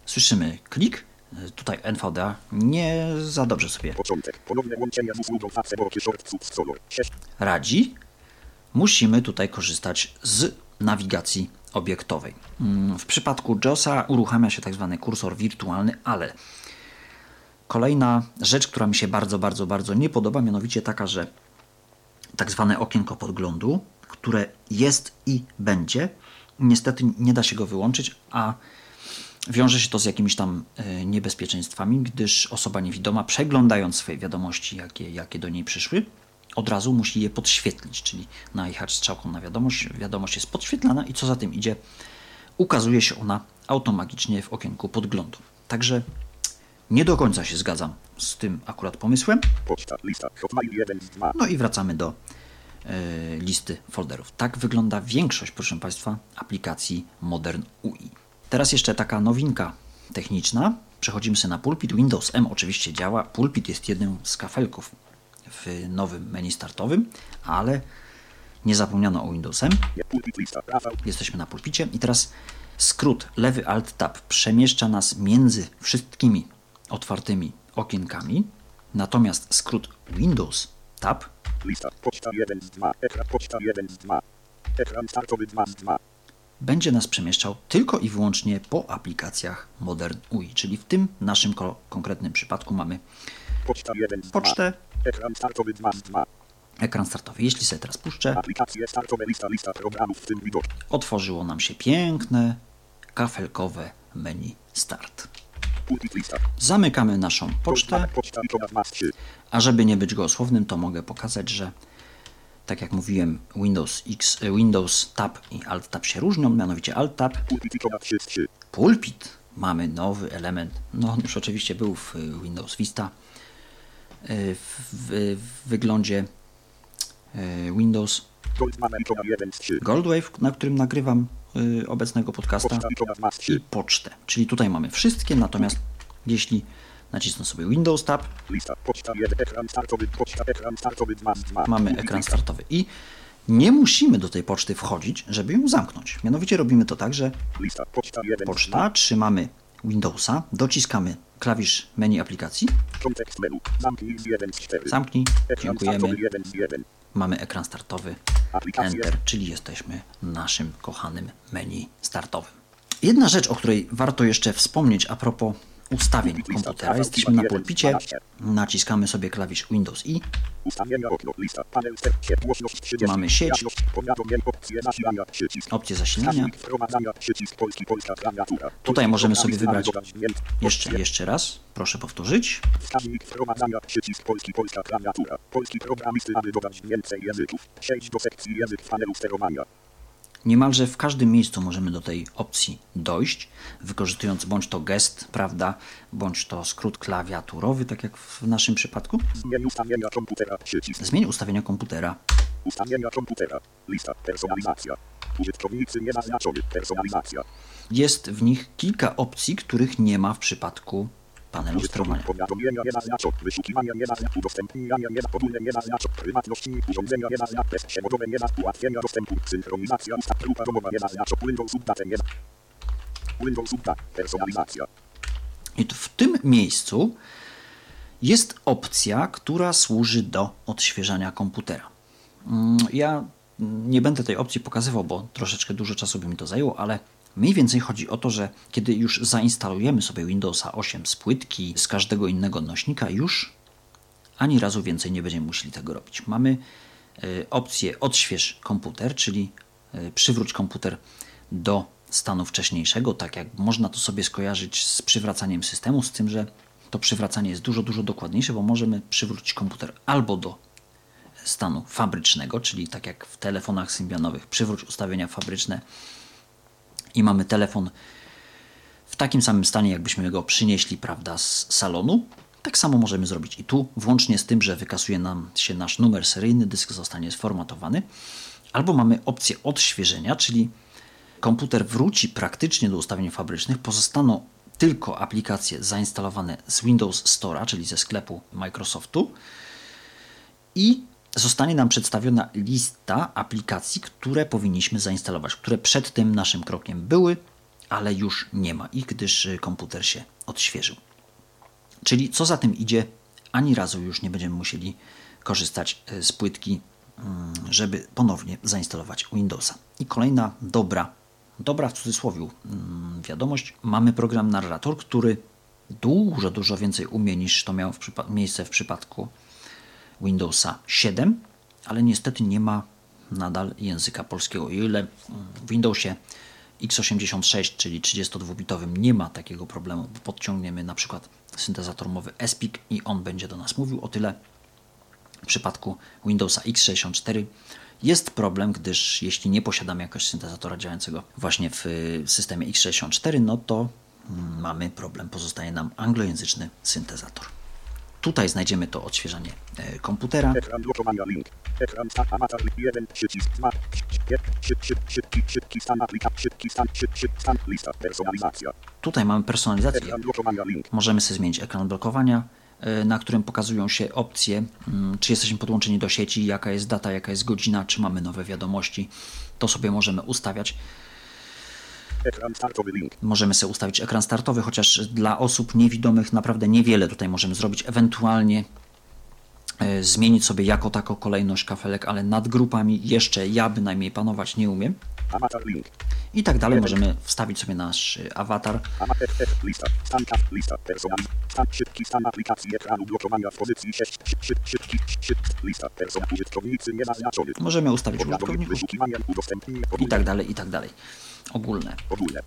Słyszymy klik. Tutaj NVDA nie za dobrze sobie Początek. Ponowne łączenie z usługą Facebook Shortcut Solar. 6. radzi, musimy tutaj korzystać z nawigacji obiektowej. Mm, W przypadku JOSa uruchamia się tak zwany kursor wirtualny, ale kolejna rzecz, która mi się bardzo, bardzo, bardzo nie podoba, mianowicie taka, że tak zwane okienko podglądu, które jest i będzie, niestety nie da się go wyłączyć, a wiąże się to z jakimiś tam e, niebezpieczeństwami, gdyż osoba niewidoma, przeglądając swoje wiadomości, jakie, jakie do niej przyszły, od razu musi je podświetlić, czyli najechać strzałką na wiadomość, wiadomość jest podświetlana i co za tym idzie, ukazuje się ona automatycznie w okienku podglądu. Także nie do końca się zgadzam z tym akurat pomysłem. Poczta. Lista. Hotmail 1 z 2. No i wracamy do e, listy folderów. Tak wygląda większość, proszę Państwa, aplikacji Modern UI. Teraz jeszcze taka nowinka techniczna. Przechodzimy sobie na pulpit. Windows M oczywiście działa. Pulpit jest jednym z kafelków w nowym menu startowym, ale nie zapomniano o Windows M. Jesteśmy na pulpicie i teraz skrót lewy Alt Tab przemieszcza nas między wszystkimi otwartymi okienkami. Natomiast skrót Windows Tab Lista. Poczta 1 z 2. Ekran. Poczta 1 z 2. Ekran startowy 2 z 2. będzie nas przemieszczał tylko i wyłącznie po aplikacjach Modern UI, czyli w tym naszym ko- konkretnym przypadku mamy Poczta 1 z 2. pocztę, Ekran startowy 2 z 2. ekran startowy. Jeśli sobie teraz puszczę, Aplikacje startowe. Lista. Lista programów w tym otworzyło nam się piękne, kafelkowe menu Start. Zamykamy naszą pocztę. Poczta. Ikona 2 z 3. A żeby nie być gołosłownym, to mogę pokazać, że tak jak mówiłem, Windows X, e, Windows Tab i Alt Tab się różnią, mianowicie Alt Tab, Pulpit. Ikona 3 z 3. pulpit, mamy nowy element, no on już oczywiście był w Windows Vista, y, w, wyglądzie y, Windows Goldman. Ikona 1 z 3. Goldwave, na którym nagrywam obecnego podcasta Poczta. Ikona 2 z i 3. pocztę, czyli tutaj mamy wszystkie, natomiast jeśli nacisnę sobie Windows Tab, Lista. Poczta 1. Ekran startowy. Poczta. Ekran startowy 2 z 2. mamy ekran startowy i nie musimy do tej poczty wchodzić, żeby ją zamknąć. Mianowicie robimy to tak, że. Poczta 1 z 2. poczta, trzymamy Windowsa, dociskamy klawisz menu aplikacji. Zamknij z 1 z 4. zamknij, Ekran dziękujemy, startowy 1 z 1. mamy ekran startowy. Enter, czyli jesteśmy w naszym kochanym menu startowym. Jedna rzecz, o której warto jeszcze wspomnieć a propos ustawień komputera. Jesteśmy na pulpicie, naciskamy sobie klawisz Windows I, Ustawienia okno. Lista. Panel ster. Światłość 30. Mamy sieć. Opcję zasilania. Tutaj możemy sobie wybrać jeszcze, jeszcze raz, proszę powtórzyć. Polski programisty, aby dodać więcej języków. Przejdź do sekcji język w panelu sterowania. Niemalże w każdym miejscu możemy do tej opcji dojść, wykorzystując bądź to gest, prawda, bądź to skrót klawiaturowy, tak jak w naszym przypadku. Zmień ustawienia komputera. Przycisk. Zmień ustawienia komputera. Ustawienia komputera. Lista. Personalizacja. Użytkownicy niezaznaczony. Personalizacja. Jest w nich kilka opcji, których nie ma w przypadku panelu sterowania. Powiadomienia niezaznaczone. Wyszukiwania niezaznaczone. Udostępniania niezaznaczone. Podwójne niezaznaczone. Prywatność. Urządzenia niezaznaczone. Test przewodowe niezaznaczone. Ułatwienia dostępu. Synchronizacja. Ustaw. Grupa domowa niezaznaczona. Windows Update nie. Windows Update. Personalizacja. I tu w tym miejscu jest opcja, która służy do odświeżania komputera. Mm, Ja nie będę tej opcji pokazywał, bo troszeczkę dużo czasu by mi to zajęło, ale mniej więcej chodzi o to, że kiedy już zainstalujemy sobie Windowsa 8 z płytki, z każdego innego nośnika, już ani razu więcej nie będziemy musieli tego robić. Mamy y, opcję odśwież komputer, czyli y, przywróć komputer do stanu wcześniejszego, tak jak można to sobie skojarzyć z przywracaniem systemu, z tym, że to przywracanie jest dużo, dużo dokładniejsze, bo możemy przywrócić komputer albo do stanu fabrycznego, czyli tak jak w telefonach symbianowych, przywróć ustawienia fabryczne i mamy telefon w takim samym stanie, jakbyśmy go przynieśli, prawda, z salonu. Tak samo możemy zrobić i tu, włącznie z tym, że wykasuje nam się nasz numer seryjny, dysk zostanie sformatowany. Albo mamy opcję odświeżenia, czyli komputer wróci praktycznie do ustawień fabrycznych, pozostaną tylko aplikacje zainstalowane z Windows Store'a, czyli ze sklepu Microsoftu i zostanie nam przedstawiona lista aplikacji, które powinniśmy zainstalować, które przed tym naszym krokiem były, ale już nie ma ich, gdyż y, komputer się odświeżył. Czyli co za tym idzie, ani razu już nie będziemy musieli korzystać y, z płytki, mm, żeby ponownie zainstalować Windowsa. I kolejna dobra, dobra w cudzysłowie mm, wiadomość, mamy program narrator, który dużo, dużo więcej umie niż to miało w miejsce w przypadku Windowsa 7, ale niestety nie ma nadal języka polskiego. O ile w Windowsie x86, czyli 32-bitowym, nie ma takiego problemu, bo podciągniemy na przykład syntezator mowy SPIC i on będzie do nas mówił, o tyle w przypadku Windowsa x64 jest problem, gdyż jeśli nie posiadamy jakiegoś syntezatora działającego właśnie w systemie x64, no to mm, mamy problem, pozostaje nam anglojęzyczny syntezator. Tutaj znajdziemy to odświeżanie e, komputera. Ekran blokowania link. Ekran stan amator 1. Przycisk 2. Szybki, szybki, szybki stan aplikacji. Szybki stan, szybki, szybki stan. Lista. Personalizacja. Tutaj mamy personalizację. Możemy sobie zmienić ekran blokowania, e, na którym pokazują się opcje, mm, czy jesteśmy podłączeni do sieci, jaka jest data, jaka jest godzina, czy mamy nowe wiadomości. To sobie możemy ustawiać. Możemy sobie ustawić ekran startowy, chociaż dla osób niewidomych naprawdę niewiele tutaj możemy zrobić. Ewentualnie e, zmienić sobie jako tako kolejność kafelek, ale nad grupami jeszcze ja bynajmniej panować nie umiem. I tak dalej możemy wstawić sobie nasz e, awatar. Lista. Stan kaf. Lista. Personalizacja. Stan szybki stan aplikacji ekranu blokowania w pozycji 6. Szyb, szybki. Szyb. Lista. Person. Użytkownicy niezaznaczony. Możemy ustawić użytkowników i tak dalej, i tak dalej. Ogólne. Ogólne.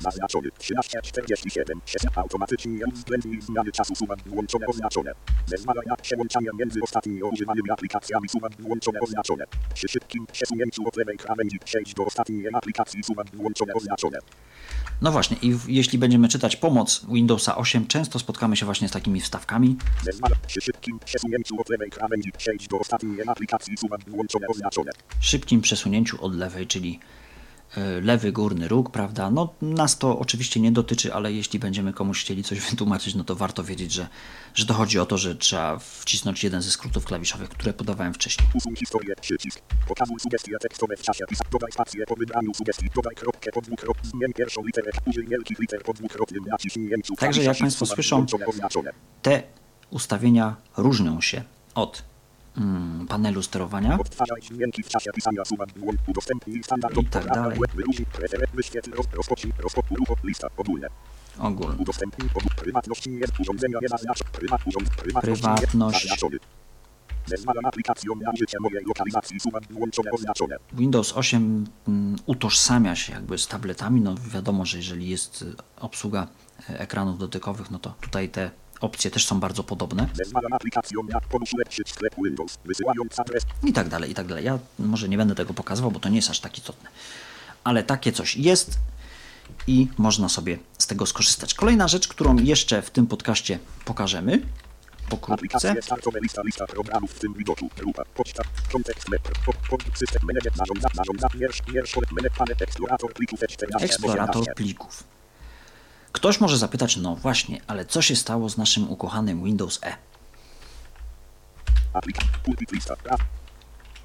Zaznaczony. 1347. Sesja automatycznie uwzględnij zmiany czasu suwak włączone oznaczone. Zezwalania przełączania między ostatnio używanymi aplikacjami suwak włączone oznaczone. Przy szybkim przesunięciu od lewej krawędzi przejdź do ostatniej aplikacji suwak włączone oznaczone. No właśnie, i w- jeśli będziemy czytać pomoc Windowsa 8, często spotkamy się właśnie z takimi wstawkami. Szybkim przesunięciu od lewej krawędzi przejdź do ostatniej aplikacji suwak włączone oznaczone. szybkim przesunięciu od lewej, czyli lewy górny róg, prawda? No, nas to oczywiście nie dotyczy, ale jeśli będziemy komuś chcieli coś wytłumaczyć, no to warto wiedzieć, że, że to chodzi o to, że trzeba wcisnąć jeden ze skrótów klawiszowych, które podawałem wcześniej. Usuń historię, przycisk. Pokazuj sugestie tekstowe w czasie pisa. Dodaj spację po wybraniu sugestii. Dodaj kropkę po. Zmień pierwszą literę. Użyj wielkich liter po dwukrotnym naciśnięciu. Także jak Państwo słyszą. Te ustawienia różnią się od mm, panelu sterowania. I tak dalej. Prywatność nie urządzenia nie zaznacz. Prywat, urząd, prywatność. Prywatność. Nie zaznaczony. Zezwalam aplikacjom na użycie mojej lokalizacji suwak włączone oznaczone. Windows 8 mm, utożsamia się jakby z tabletami. No wiadomo, że jeżeli jest y, obsługa y, ekranów dotykowych, no to tutaj te opcje też są bardzo podobne. I tak dalej, i tak dalej. Ja może nie będę tego pokazywał, bo to nie jest aż tak istotne. Ale takie coś jest i można sobie z tego skorzystać. Kolejna rzecz, którą jeszcze w tym podcaście pokażemy pokrótce. Lista lista programów w tym widoku. Grupa. Poczta. Kontekst. Pod, pod, system manager. Zarządza. Zarządza. Wiersz. Wiersz. Management. Eksplorator plików. 14. Eksplorator 18. plików. Ktoś może zapytać, no właśnie, ale co się stało z naszym ukochanym Windows E?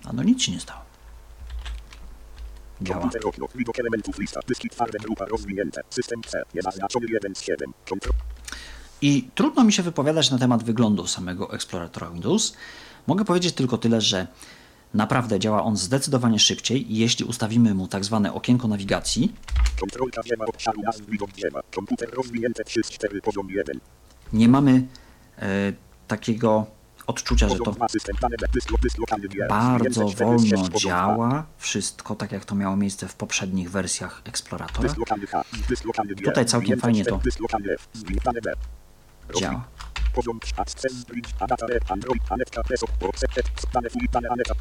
A no nic się nie stało. Działa. Widok elementów lista. Dyski twarde. Grupa rozwinięte. System C. Niezaznaczony 1 z 7. Kontrol. I trudno mi się wypowiadać na temat wyglądu samego eksploratora Windows. Mogę powiedzieć tylko tyle, że naprawdę działa on zdecydowanie szybciej, jeśli ustawimy mu tak zwane okienko nawigacji. Kontrolka dzieła obszaru nazw widok dzieła. Komputer rozwinięte 3 z 4 poziom 1. Nie mamy e, takiego odczucia, że to Poziom 2 system dane dysk, dysk lokalny dwie. bardzo Rozwinięte 4 z 6 wolno działa. Wszystko tak jak to miało miejsce w poprzednich wersjach dwie. Tutaj całkiem fajnie to działa. Poziom Bridge, Android, Accepted, Aneta,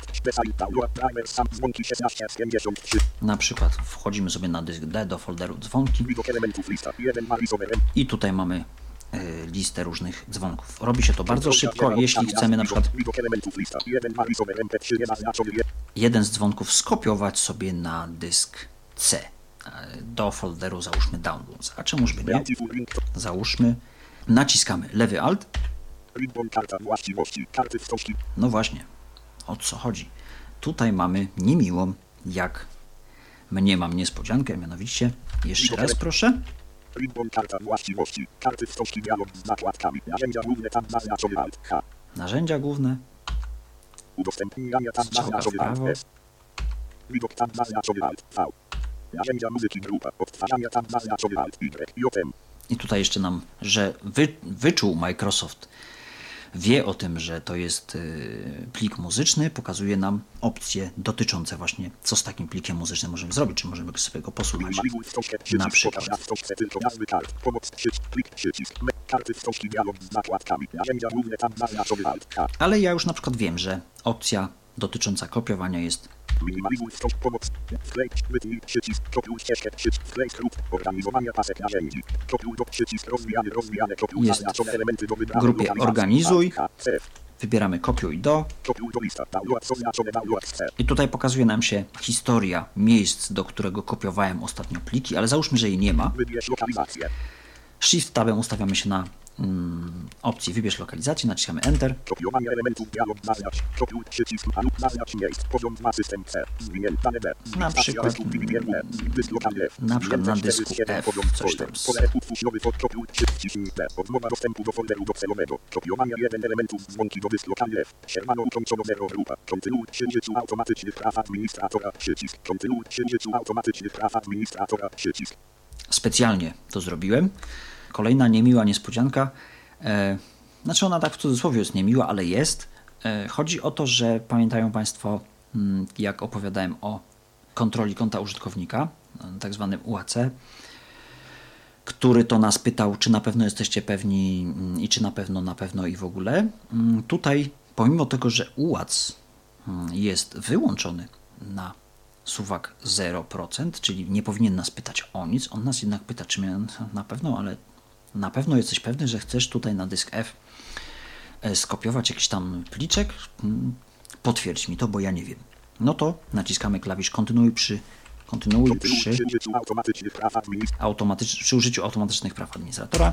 Download, Driver, Sam, Dzwonki 16 z 53, Na przykład wchodzimy sobie na dysk D do folderu dzwonki Widok elementów lista, 1 Marisowe, M, i tutaj mamy e, listę różnych dzwonków. Robi się to bardzo szybko, jeśli chcemy na przykład widok, widok elementów lista, 1 Marisowe, MP3 niezaznaczony, je- jeden z dzwonków skopiować sobie na dysk C e, do folderu załóżmy downloads. A czemuż by nie? Załóżmy, naciskamy lewy alt. No właśnie, o co chodzi? Tutaj mamy niemiłą, jak mnie mam niespodziankę, mianowicie, jeszcze raz proszę, karta właściwości, karty wstążki, dialog z zakładkami, narzędzia główne, tab zaznaczony Alt, H, narzędzia główne, w zaznaczony Alt. S, widok, zaznaczony Alt, V, narzędzia muzyki, grupa, odtwarzania, tab zaznaczony Alt, Y, J, I tutaj jeszcze nam, że wy, wyczuł Microsoft, wie o tym, że to jest y, plik muzyczny, pokazuje nam opcje dotyczące właśnie, co z takim plikiem muzycznym możemy zrobić, czy możemy sobie go posłuchać. Na przykład. Ale ja już na przykład wiem, że opcja dotycząca kopiowania jest minimalizuj wstąż, pomoc, przycisk, kopiuj ścieżkę, wklej skrót, organizowania pasek narzędzi, kopiuj do przycisk, rozwijany, rozwijane, kopiuj Jest zaznaczone elementy do w wybrania grupie organizuj. Wybieramy kopiuj do. I tutaj pokazuje nam się historia miejsc, do którego kopiowałem ostatnio pliki, ale załóżmy, że jej nie ma. Shift tabem ustawiamy się na mm, opcji wybierz lokalizację, naciskamy Enter. kopiowanie elementów, dialog, zaznacz, kopiuj, przycisk, malu, zaznacz miejsc, poziom 2, system C, zwinięta D, Na przykład, dysku, E, na przykład na dysku 4 z 7, F, coś tam. Pole nowy fol, kopiuj, przycisk, D, odmowa dostępu do folderu docelowego, kopiowanie jeden elementów dzwonki do dysk lokalny F, Shermano ukończono 0 grupa, kontynuuj księżycu automatycznych praw administratora, przycisk, kontynuuj księżycu automatycznych praw administratora, przycisk, Specjalnie to zrobiłem. Kolejna niemiła niespodzianka. E, znaczy ona tak w cudzysłowie jest niemiła, ale jest. E, chodzi o to, że pamiętają Państwo, mm, jak opowiadałem o kontroli konta użytkownika, e, tak zwanym UAC, który to nas pytał, czy na pewno jesteście pewni mm, i czy na pewno, na pewno i w ogóle. Mm, Tutaj, pomimo tego, że UAC jest wyłączony na suwak 0%, czyli nie powinien nas pytać o nic, on nas jednak pyta, czy na pewno, ale na pewno jesteś pewny, że chcesz tutaj na dysk F e, skopiować jakiś tam pliczek? Mm, Potwierdź mi to, bo ja nie wiem. No to naciskamy klawisz kontynuuj przy Kontynuuj przy, Przy użyciu automatycznych praw administratora. automatycz, przy użyciu automatycznych praw administratora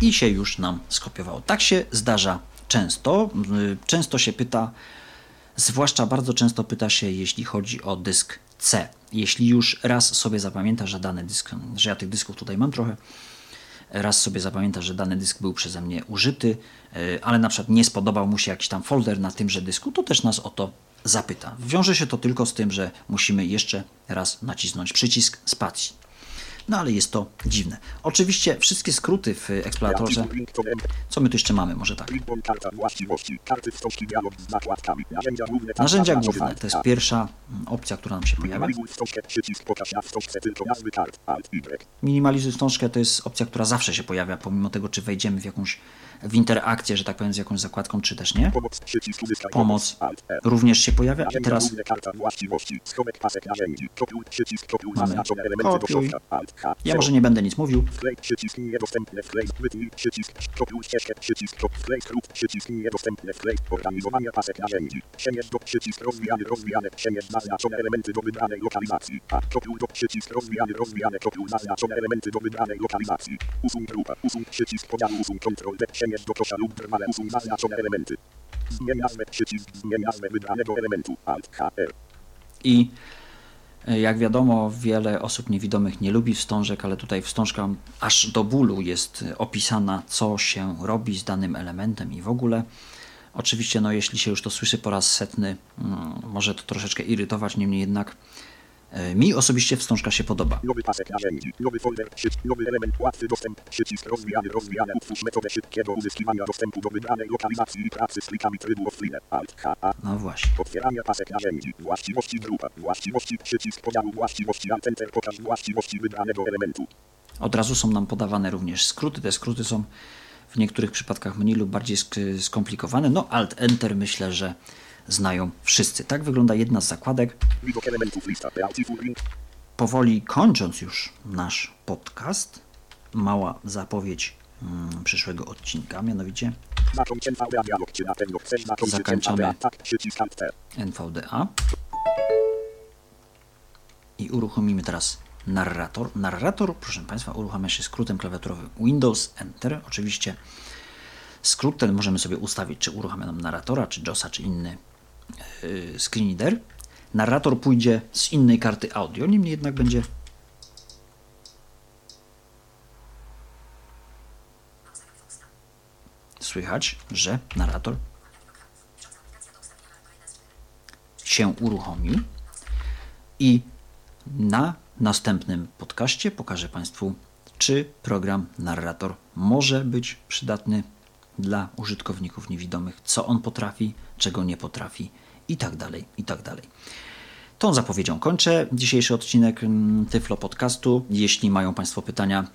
i się już nam skopiowało. Tak się zdarza często. Y, Często się pyta, zwłaszcza bardzo często pyta się, jeśli chodzi o dysk C. Jeśli już raz sobie zapamięta, że dany dysk, że ja tych dysków tutaj mam trochę, raz sobie zapamięta, że dany dysk był przeze mnie użyty, y, ale na przykład nie spodobał mu się jakiś tam folder na tymże dysku, to też nas o to zapyta. Wiąże się to tylko z tym, że musimy jeszcze raz nacisnąć przycisk spacji. No ale jest to dziwne. Oczywiście wszystkie skróty w eksploratorze. Co my tu jeszcze mamy? Może tak. Narzędzia główne. to jest pierwsza mm, opcja, która nam się pojawia. Minimalizuj wstążkę to jest opcja, która zawsze się pojawia, pomimo tego, czy wejdziemy w jakąś w interakcję, że tak powiem, z jakąś zakładką, czy też nie. Pomoc. Również się pojawia i teraz. Mamy kopiuj. ja może nie będę nic mówił. Usuń grupa usuń przycisk podziału usuń kontrol D do kosza lub zaznaczone elementy zmień nazwę przycisk zmień nazwę wybranego elementu alt I e, jak wiadomo, wiele osób niewidomych nie lubi wstążek, ale tutaj wstążka aż do bólu jest e, opisana, co się robi z danym elementem i w ogóle. Oczywiście, no, jeśli się już to słyszy po raz setny, mm, może to troszeczkę irytować, niemniej jednak mi osobiście wstążka się podoba. Nowy pasek narzędzi, nowy folder, przycisk, nowy element, łatwy dostęp, przycisk rozwijany, rozwijane, utwórz metodę szybkiego uzyskiwania dostępu do wybranej lokalizacji i pracy z plikami trybu offline, alt, H, A, No właśnie. otwieranie pasek narzędzi, właściwości grupa, właściwości, przycisk podziału właściwości, alt, enter, pokaż właściwości wybranego elementu. Od razu są nam podawane również skróty. Te skróty są w niektórych przypadkach mniej lub bardziej sk- skomplikowane. No, Alt Enter myślę, że znają wszyscy. Tak wygląda jedna z zakładek. Powoli kończąc już nasz podcast, mała zapowiedź mm, przyszłego odcinka, mianowicie Zakończamy. NVDA. I uruchomimy teraz narrator. Narrator, proszę Państwa, uruchamia się skrótem klawiaturowym Windows Enter. Oczywiście skrót ten możemy sobie ustawić, czy uruchamia nam narratora, czy JOSa, czy inny screen reader. Narrator pójdzie z innej karty audio, niemniej jednak będzie słychać, że narrator się uruchomi i na następnym podcaście pokażę Państwu, czy program narrator może być przydatny dla użytkowników niewidomych, co on potrafi, czego nie potrafi i tak dalej, i tak dalej. Tą zapowiedzią kończę dzisiejszy odcinek mm, Tyflo Podcastu. Jeśli mają Państwo pytania,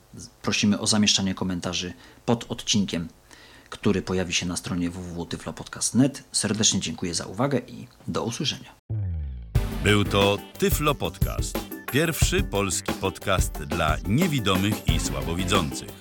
prosimy o zamieszczanie komentarzy pod odcinkiem, który pojawi się na stronie www.tyflopodcast.net. Serdecznie dziękuję za uwagę i do usłyszenia. Był to Tyflo Podcast. Pierwszy polski podcast dla niewidomych i słabowidzących.